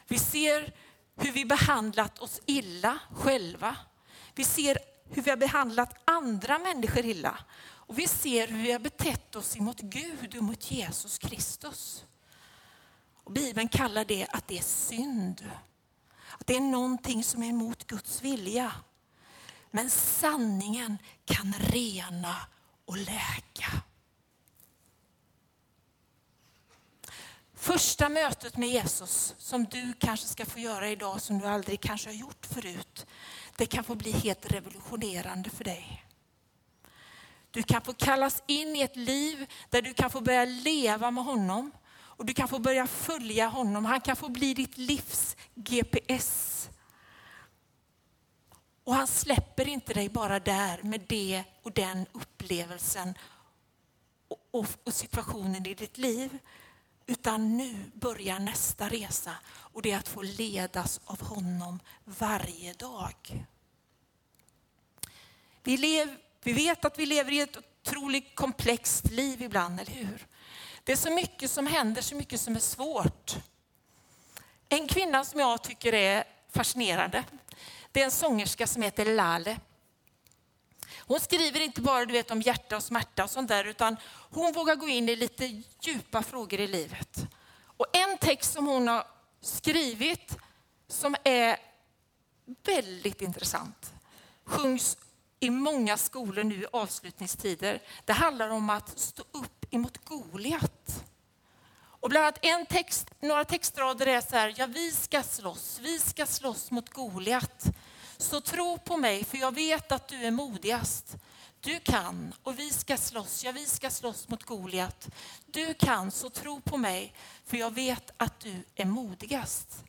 Vi ser hur vi behandlat oss illa själva. Vi ser hur vi har behandlat andra människor illa. Och vi ser hur vi har betett oss emot Gud och mot Jesus Kristus. Och Bibeln kallar det att det är synd. Att det är någonting som är emot Guds vilja. Men sanningen kan rena och läka. Första mötet med Jesus som du kanske ska få göra idag som du aldrig kanske har gjort förut. Det kan få bli helt revolutionerande för dig. Du kan få kallas in i ett liv där du kan få börja leva med honom och du kan få börja följa honom. Han kan få bli ditt livs GPS. Och han släpper inte dig bara där med det och den upplevelsen och, och, och situationen i ditt liv. Utan nu börjar nästa resa och det är att få ledas av honom varje dag. Vi, lev, vi vet att vi lever i ett otroligt komplext liv ibland, eller hur? Det är så mycket som händer, så mycket som är svårt. En kvinna som jag tycker är fascinerande, det är en sångerska som heter Lale. Hon skriver inte bara du vet, om hjärta och smärta och sånt där, utan hon vågar gå in i lite djupa frågor i livet. Och en text som hon har skrivit som är väldigt intressant, sjungs i många skolor nu i avslutningstider. Det handlar om att stå upp emot Goliat. Och bland annat en text, några textrader är så här, ja vi ska slåss, vi ska slåss mot Goliat. Så tro på mig, för jag vet att du är modigast. Du kan och vi ska slåss, ja vi ska slåss mot Goliat. Du kan, så tro på mig, för jag vet att du är modigast.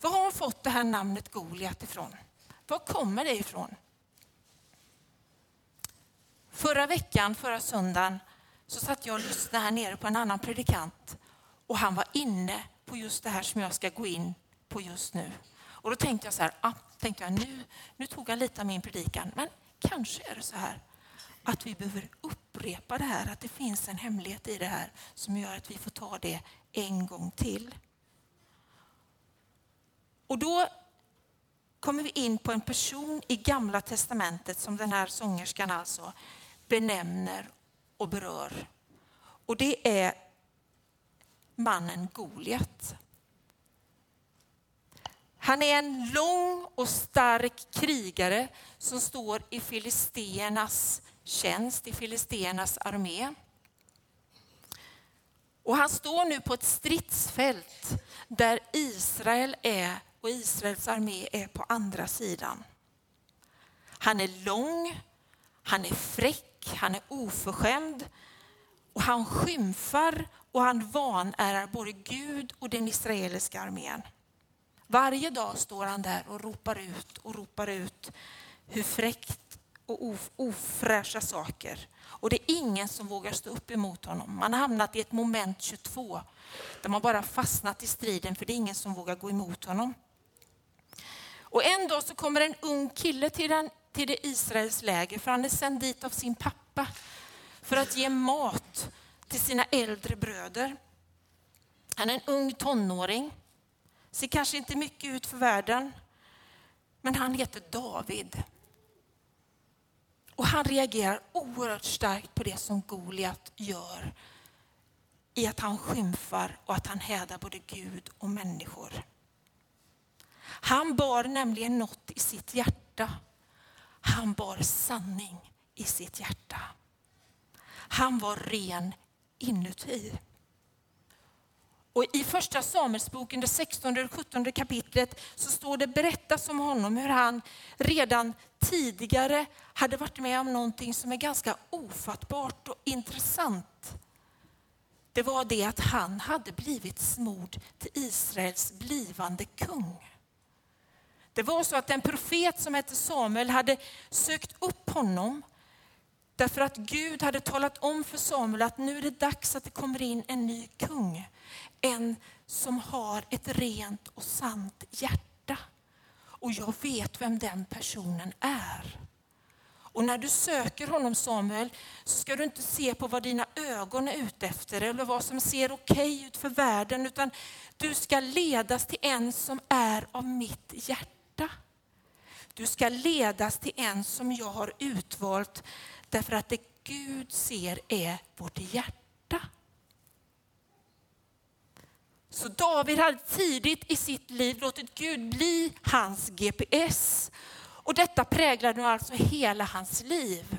Var har hon fått det här namnet Goliat ifrån? Var kommer det ifrån? Förra veckan, förra söndagen, så satt jag och lyssnade här nere på en annan predikant och han var inne på just det här som jag ska gå in på just nu. Och då tänkte jag så här, ah, tänkte jag, nu, nu tog jag lite av min predikan, men kanske är det så här att vi behöver upprepa det här, att det finns en hemlighet i det här som gör att vi får ta det en gång till. Och då kommer vi in på en person i Gamla testamentet som den här sångerskan alltså benämner och berör. Och det är mannen Goliat. Han är en lång och stark krigare som står i filisternas tjänst, i filisternas armé. Och han står nu på ett stridsfält där Israel är och Israels armé är på andra sidan. Han är lång, han är fräck, han är oförskämd och han skymfar och han vanärar både Gud och den israeliska armén. Varje dag står han där och ropar ut och ropar ut hur fräckt och ofräscha saker. Och det är ingen som vågar stå upp emot honom. Man har hamnat i ett moment 22 där man bara fastnat i striden för det är ingen som vågar gå emot honom. Och en dag så kommer en ung kille till, den, till det Israels läger för han är sänd dit av sin pappa för att ge mat till sina äldre bröder. Han är en ung tonåring, ser kanske inte mycket ut för världen, men han heter David. Och han reagerar oerhört starkt på det som Goliat gör i att han skymfar och att han hädar både Gud och människor. Han bar nämligen något i sitt hjärta. Han bar sanning i sitt hjärta. Han var ren inuti. Och I första Samuelsboken, det 16 och 17 kapitlet, så står det berättas om honom hur han redan tidigare hade varit med om någonting som är ganska ofattbart och intressant. Det var det att han hade blivit smord till Israels blivande kung. Det var så att en profet som hette Samuel hade sökt upp honom därför att Gud hade talat om för Samuel att nu är det dags att det kommer in en ny kung. En som har ett rent och sant hjärta. Och jag vet vem den personen är. Och när du söker honom Samuel så ska du inte se på vad dina ögon är ute efter eller vad som ser okej ut för världen utan du ska ledas till en som är av mitt hjärta hjärta. Du ska ledas till en som jag har utvalt därför att det Gud ser är vårt hjärta. Så David hade tidigt i sitt liv låtit Gud bli hans GPS. Och detta präglar nu alltså hela hans liv.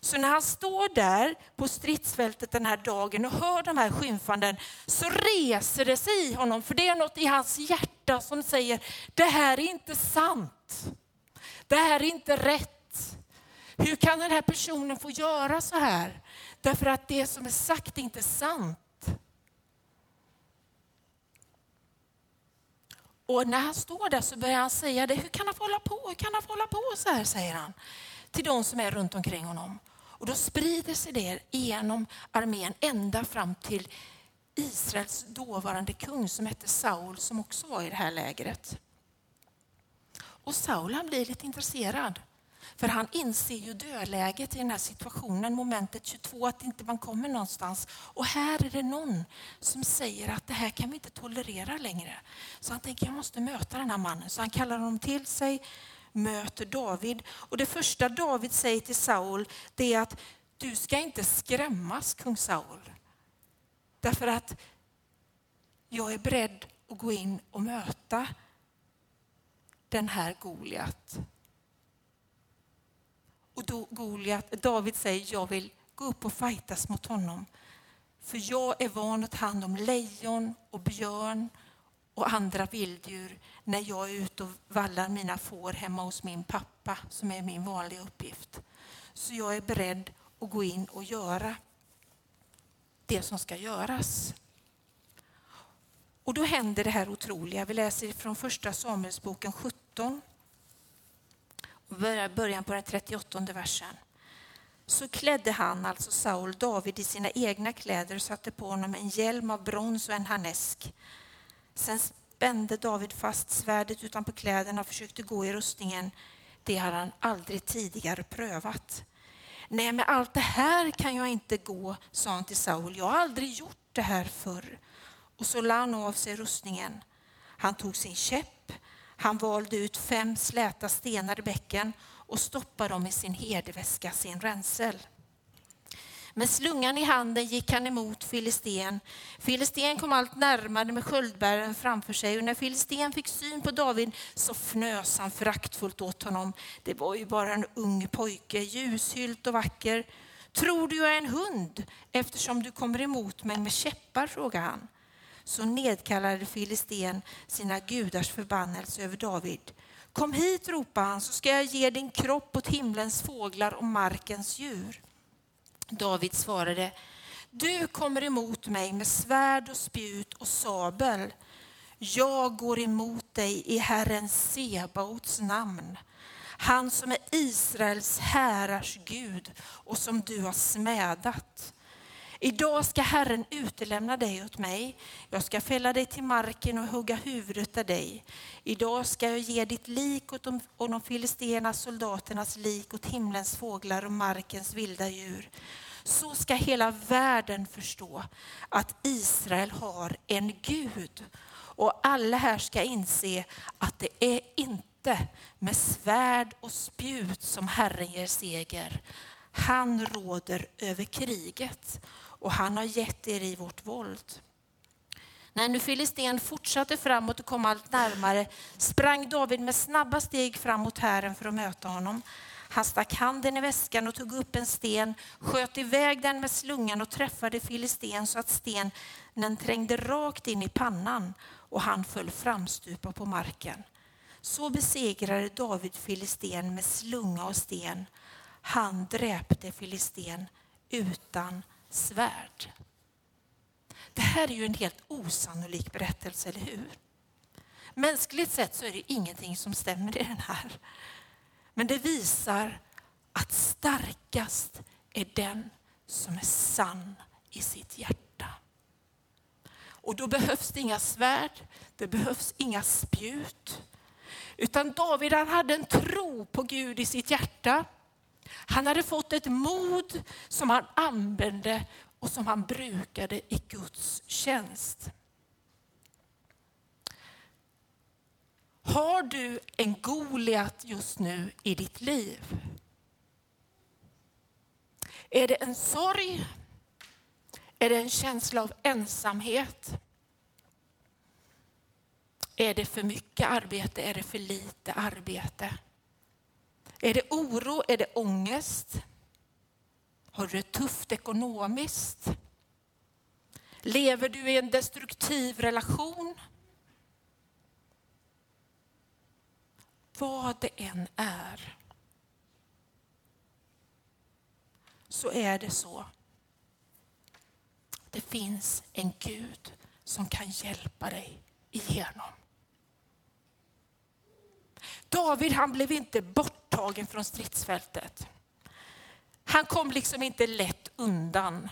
Så när han står där på stridsfältet den här dagen och hör de här skymfanden så reser det sig i honom, för det är något i hans hjärta som säger, det här är inte sant. Det här är inte rätt. Hur kan den här personen få göra så här? Därför att det som är sagt är inte sant. Och när han står där så börjar han säga det. Hur kan han få hålla på? Hur kan han få hålla på så här? säger han till de som är runt omkring honom. Och då sprider sig det genom armén ända fram till Israels dåvarande kung som hette Saul som också var i det här lägret. Och Saul han blir lite intresserad. För han inser ju dödläget i den här situationen, momentet 22, att inte man kommer någonstans. Och här är det någon som säger att det här kan vi inte tolerera längre. Så han tänker, jag måste möta den här mannen. Så han kallar honom till sig, möter David. Och det första David säger till Saul det är att du ska inte skrämmas, kung Saul. Därför att jag är beredd att gå in och möta den här Goliat. Och då Goliat, David säger, jag vill gå upp och fightas mot honom. För jag är van att ta hand om lejon och björn och andra vilddjur när jag är ute och vallar mina får hemma hos min pappa, som är min vanliga uppgift. Så jag är beredd att gå in och göra det som ska göras. Och då händer det här otroliga. Vi läser från första Samuelsboken 17, början på den 38 versen. Så klädde han, alltså Saul, David i sina egna kläder och satte på honom en hjälm av brons och en harnesk. Sen spände David fast svärdet utanpå kläderna och försökte gå i rustningen. Det hade han aldrig tidigare prövat. Nej, med allt det här kan jag inte gå, sa han till Saul. Jag har aldrig gjort det här förr. Och så lade han av sig rustningen. Han tog sin käpp, han valde ut fem släta stenar i bäcken och stoppade dem i sin herdeväska, sin ränsel. Med slungan i handen gick han emot Filisten. Filisten kom allt närmare med sköldbäraren framför sig och när Filisten fick syn på David så fnös han föraktfullt åt honom. Det var ju bara en ung pojke, ljushylt och vacker. Tror du jag är en hund eftersom du kommer emot mig med käppar, frågade han. Så nedkallade Filisten sina gudars förbannelse över David. Kom hit, ropade han, så ska jag ge din kropp åt himlens fåglar och markens djur. David svarade, du kommer emot mig med svärd och spjut och sabel. Jag går emot dig i Herren Sebaots namn, han som är Israels härars Gud och som du har smädat. Idag ska Herren utelämna dig åt mig. Jag ska fälla dig till marken och hugga huvudet av dig. Idag ska jag ge ditt lik åt de, och de filisterna soldaternas lik åt himlens fåglar och markens vilda djur. Så ska hela världen förstå att Israel har en Gud. Och alla här ska inse att det är inte med svärd och spjut som Herren ger seger. Han råder över kriget och han har gett er i vårt våld. När nu Filisten fortsatte framåt och kom allt närmare sprang David med snabba steg fram mot hären för att möta honom. Han stack handen i väskan och tog upp en sten, sköt iväg den med slungan och träffade Filisten så att stenen trängde rakt in i pannan och han föll framstupa på marken. Så besegrade David Filisten med slunga och sten. Han dräpte Filisten utan svärd. Det här är ju en helt osannolik berättelse, eller hur? Mänskligt sett så är det ingenting som stämmer i den här. Men det visar att starkast är den som är sann i sitt hjärta. Och då behövs det inga svärd, det behövs inga spjut. Utan David han hade en tro på Gud i sitt hjärta. Han hade fått ett mod som han använde och som han brukade i Guds tjänst. Har du en Goliat just nu i ditt liv? Är det en sorg? Är det en känsla av ensamhet? Är det för mycket arbete? Är det för lite arbete? Är det oro? Är det ångest? Har du det tufft ekonomiskt? Lever du i en destruktiv relation? Vad det än är så är det så. Det finns en Gud som kan hjälpa dig igenom. David han blev inte borttagen från stridsfältet. Han kom liksom inte lätt undan.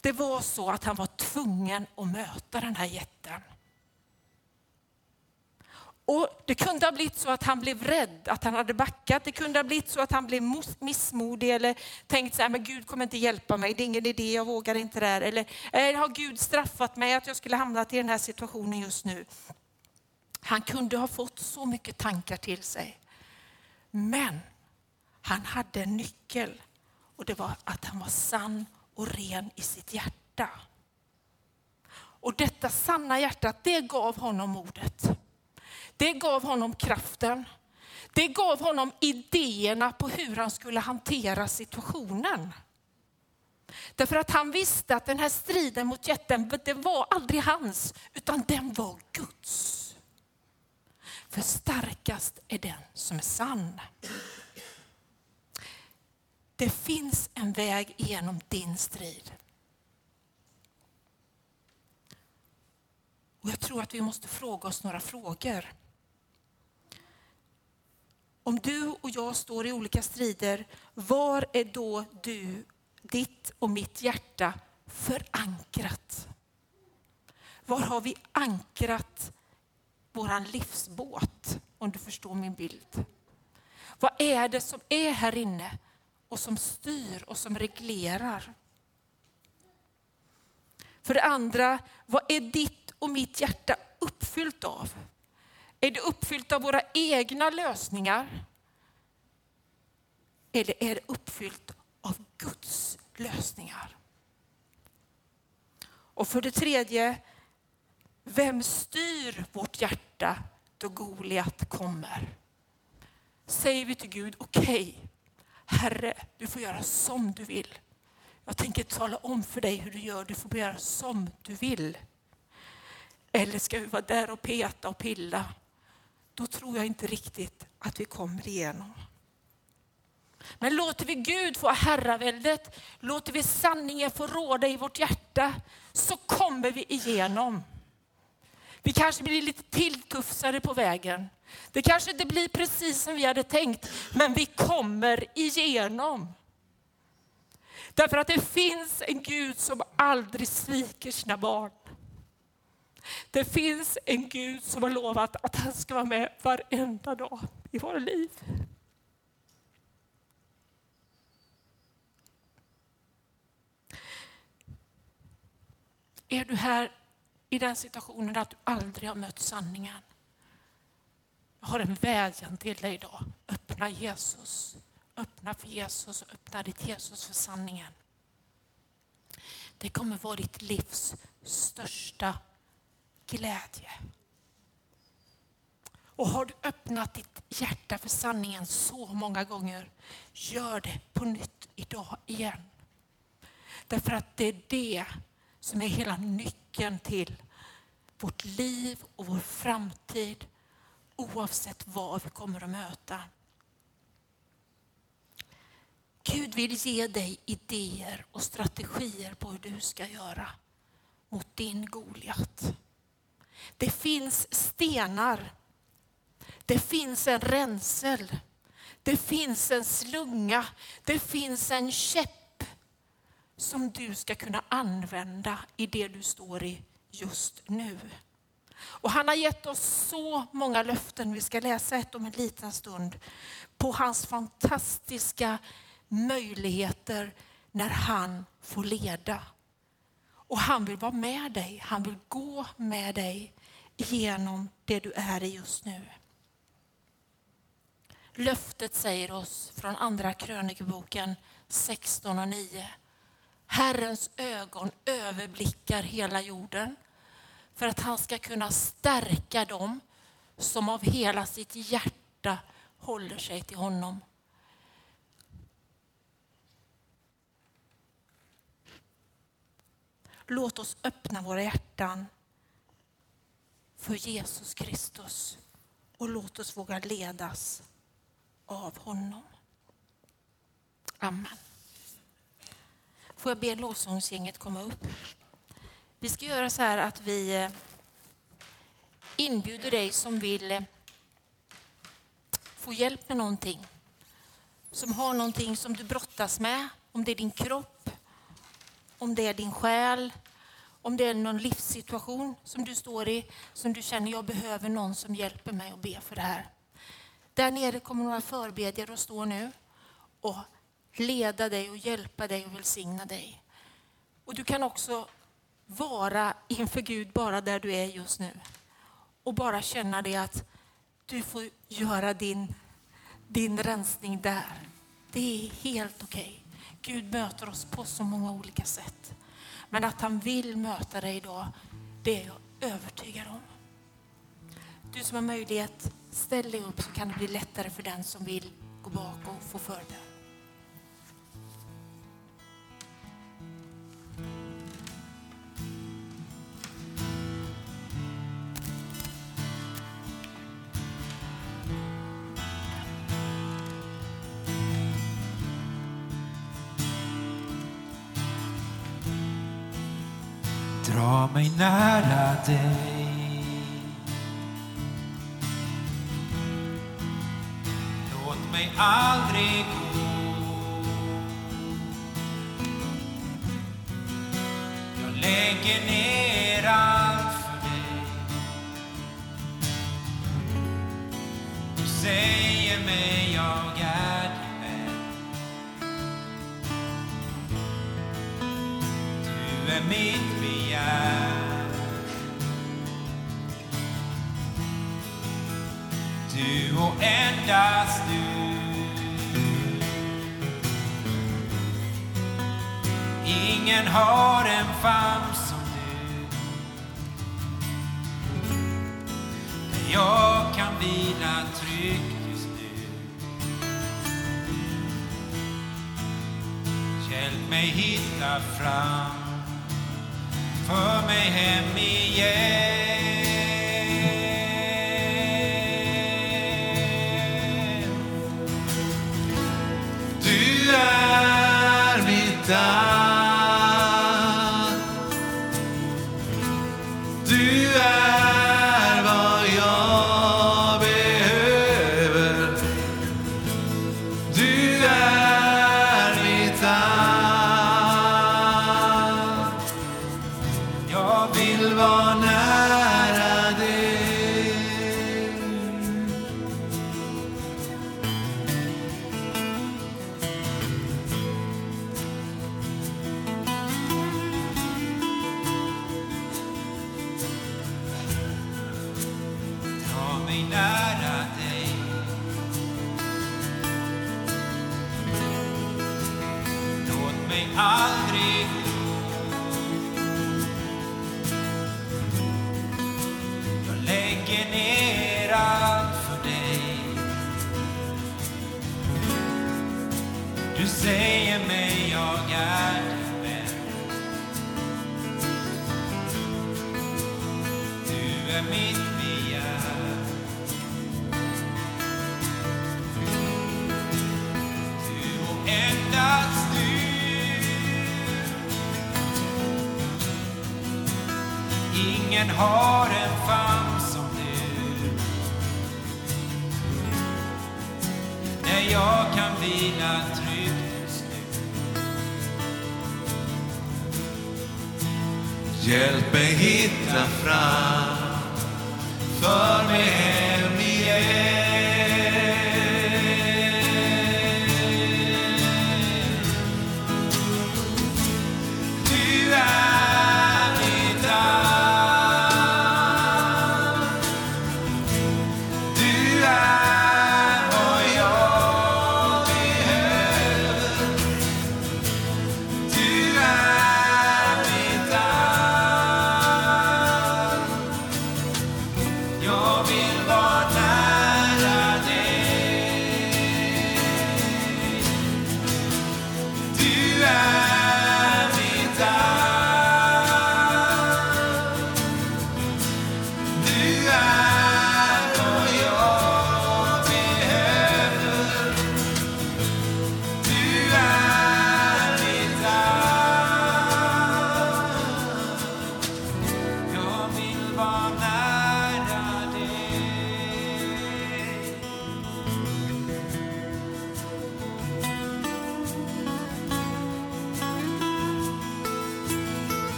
Det var så att han var tvungen att möta den här jätten. Och Det kunde ha blivit så att han blev rädd, att han hade backat. Det kunde ha blivit så att han blev missmodig eller tänkt så här, men Gud kommer inte hjälpa mig, det är ingen idé, jag vågar inte det här. Eller, eller har Gud straffat mig att jag skulle hamnat i den här situationen just nu? Han kunde ha fått så mycket tankar till sig. Men han hade en nyckel och det var att han var sann och ren i sitt hjärta. Och detta sanna hjärta, det gav honom modet. Det gav honom kraften. Det gav honom idéerna på hur han skulle hantera situationen. Därför att han visste att den här striden mot jätten, det var aldrig hans, utan den var Guds. För starkast är den som är sann. Det finns en väg genom din strid. Och jag tror att vi måste fråga oss några frågor. Om du och jag står i olika strider, var är då du, ditt och mitt hjärta förankrat? Var har vi ankrat våran livsbåt? Om du förstår min bild. Vad är det som är här inne och som styr och som reglerar? För det andra, vad är ditt och mitt hjärta uppfyllt av? Är det uppfyllt av våra egna lösningar? Eller är det uppfyllt av Guds lösningar? Och för det tredje, vem styr vårt hjärta då Goliat kommer? Säger vi till Gud, okej, okay, Herre, du får göra som du vill. Jag tänker tala om för dig hur du gör, du får göra som du vill. Eller ska vi vara där och peta och pilla? Då tror jag inte riktigt att vi kommer igenom. Men låter vi Gud få herraväldet, låter vi sanningen få råda i vårt hjärta, så kommer vi igenom. Vi kanske blir lite tilltufsade på vägen. Det kanske inte blir precis som vi hade tänkt, men vi kommer igenom. Därför att det finns en Gud som aldrig sviker sina barn. Det finns en Gud som har lovat att han ska vara med varenda dag i våra liv. Är du här i den situationen att du aldrig har mött sanningen? Jag har en vädjan till dig idag. Öppna Jesus. Öppna för Jesus och öppna ditt Jesus för sanningen. Det kommer vara ditt livs största glädje. Och har du öppnat ditt hjärta för sanningen så många gånger, gör det på nytt idag igen. Därför att det är det som är hela nyckeln till vårt liv och vår framtid oavsett vad vi kommer att möta. Gud vill ge dig idéer och strategier på hur du ska göra mot din Goliat. Det finns stenar. Det finns en ränsel. Det finns en slunga. Det finns en käpp som du ska kunna använda i det du står i just nu. Och han har gett oss så många löften, vi ska läsa ett om en liten stund, på hans fantastiska möjligheter när han får leda. Och han vill vara med dig, han vill gå med dig genom det du är i just nu. Löftet säger oss från andra krönikeboken 16 och 9. Herrens ögon överblickar hela jorden för att han ska kunna stärka dem som av hela sitt hjärta håller sig till honom. Låt oss öppna våra hjärtan för Jesus Kristus och låt oss våga ledas av honom. Amen. Får jag be lovsångsgänget komma upp? Vi ska göra så här att vi eh, inbjuder dig som vill eh, få hjälp med någonting. Som har någonting som du brottas med. Om det är din kropp, om det är din själ, om det är någon livssituation som du står i, som du känner jag behöver någon som hjälper mig att be för det här. Där nere kommer några förbedjare att stå nu och leda dig och hjälpa dig och välsigna dig. Och du kan också vara inför Gud bara där du är just nu. Och bara känna det att du får göra din, din rensning där. Det är helt okej. Okay. Gud möter oss på så många olika sätt. Men att han vill möta dig idag, det är jag övertygad om. Du som har möjlighet, ställ dig upp så kan det bli lättare för den som vill gå bak och få förbön. dra mig nära dig. Låt mig aldrig gå. Jag lägger ner allt för dig. Du säger mig jag är över mitt begär. Du och endast du. Ingen har en famn som du. Där jag kan vila tryggt just nu. Hjälp mig hitta fram för mig hem igen. Du är mitt allt. Du är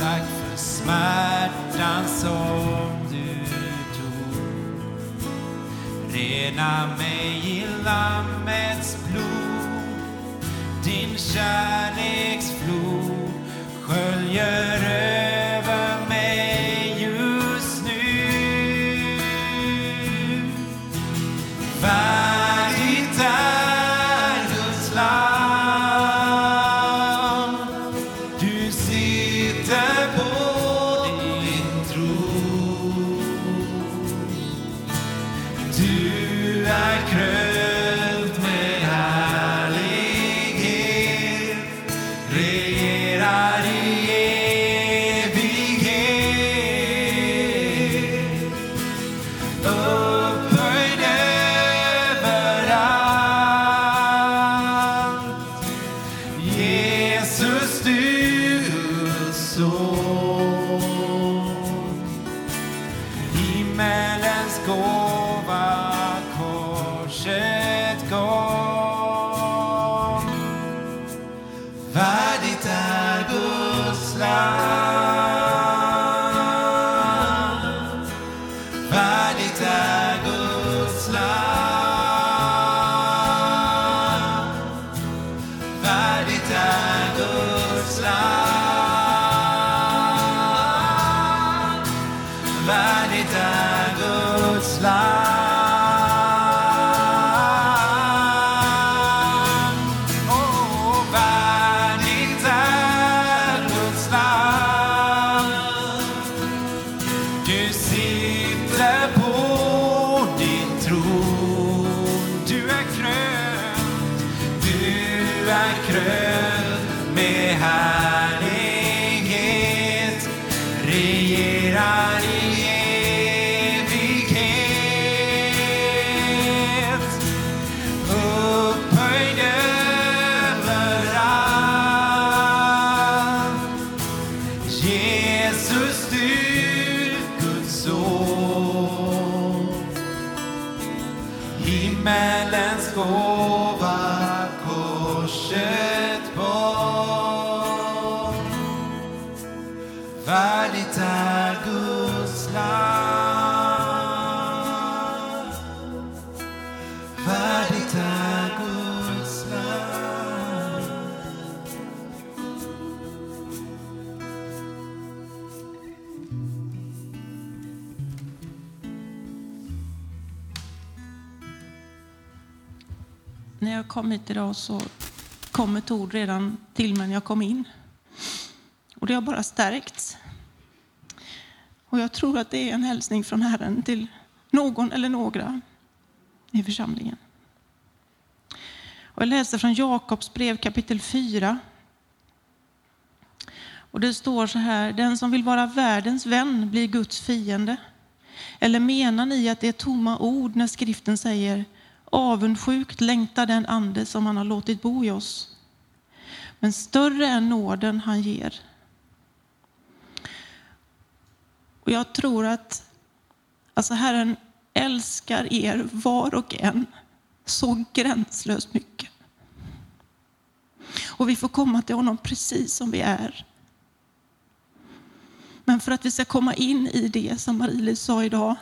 tack för smärtan som du tog. Rena mig i Lammets blod. Din kärlek kom hit idag så kom ett ord redan till mig när jag kom in. Och det har bara stärkts. Och jag tror att det är en hälsning från Herren till någon eller några i församlingen. Och jag läser från Jakobs brev kapitel 4. Och det står så här, den som vill vara världens vän blir Guds fiende. Eller menar ni att det är tomma ord när skriften säger avundsjukt längtar den ande som han har låtit bo i oss. Men större är nåden han ger. Och jag tror att alltså Herren älskar er var och en så gränslöst mycket. Och vi får komma till honom precis som vi är. Men för att vi ska komma in i det som Marie-Lis sa idag,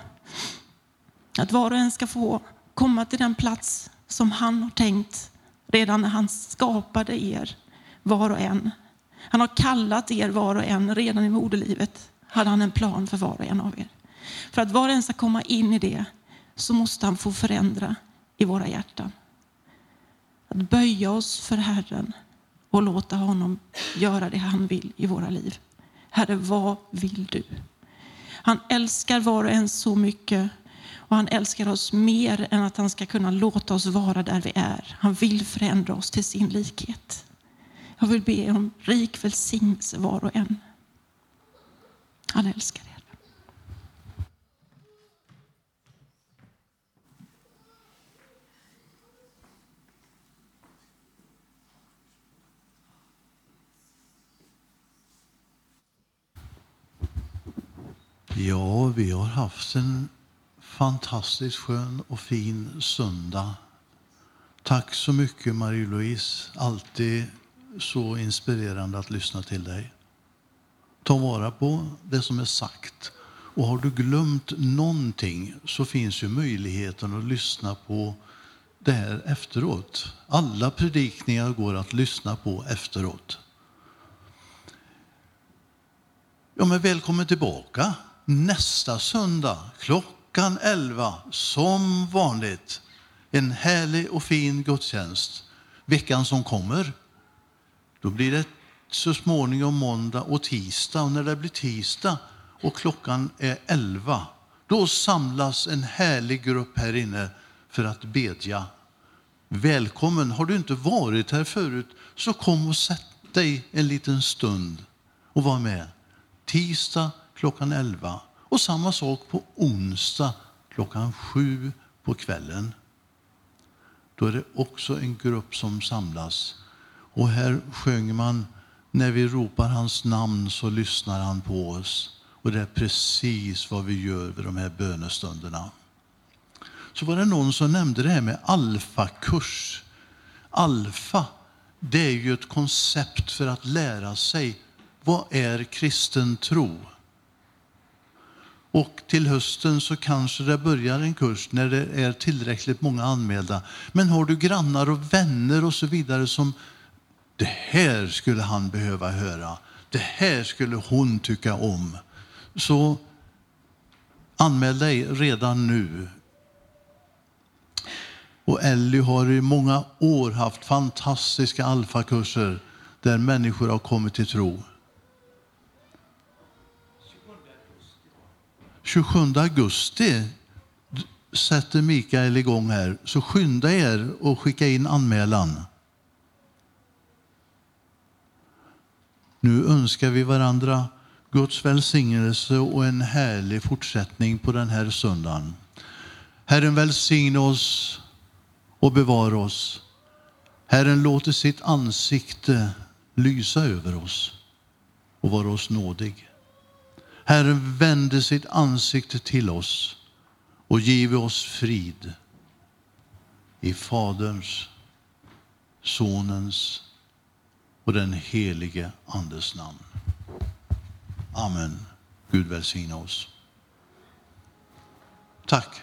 att var och en ska få komma till den plats som han har tänkt redan när han skapade er var och en. Han har kallat er var och en. Redan i moderlivet hade han en plan för var och en av er. För att var och en ska komma in i det så måste han få förändra i våra hjärtan. Att böja oss för Herren och låta honom göra det han vill i våra liv. Herre, vad vill du? Han älskar var och en så mycket och han älskar oss mer än att han ska kunna låta oss vara där vi är. Han vill förändra oss till sin likhet. Jag vill be om rik välsignelse var och en. Han älskar er. Ja, vi har haft en fantastiskt skön och fin söndag. Tack så mycket Marie-Louise. Alltid så inspirerande att lyssna till dig. Ta vara på det som är sagt. Och har du glömt någonting så finns ju möjligheten att lyssna på det här efteråt. Alla predikningar går att lyssna på efteråt. Ja, men välkommen tillbaka nästa söndag klockan Klockan 11 som vanligt. En härlig och fin gudstjänst. Veckan som kommer, då blir det så småningom måndag och tisdag. Och när det blir tisdag och klockan är 11, då samlas en härlig grupp här inne för att bedja. Välkommen! Har du inte varit här förut, så kom och sätt dig en liten stund och var med. Tisdag klockan 11 och samma sak på onsdag klockan sju på kvällen. Då är det också en grupp som samlas. Och här sjöng man när vi ropar hans namn så lyssnar han på oss. Och det är precis vad vi gör vid de här bönestunderna. Så var det någon som nämnde det här med alfakurs. Alfa, det är ju ett koncept för att lära sig vad är kristen tro? Och till hösten så kanske det börjar en kurs när det är tillräckligt många anmälda. Men har du grannar och vänner och så vidare som det här skulle han behöva höra, det här skulle hon tycka om. Så anmäl dig redan nu. Och Ellie har i många år haft fantastiska alfakurser där människor har kommit till tro. 27 augusti sätter Mikael igång här, så skynda er och skicka in anmälan. Nu önskar vi varandra Guds välsignelse och en härlig fortsättning på den här söndagen. Herren välsigne oss och bevara oss. Herren låter sitt ansikte lysa över oss och vara oss nådig. Herren vände sitt ansikte till oss och give oss frid. I Faderns, Sonens och den helige Andes namn. Amen. Gud välsigna oss. Tack.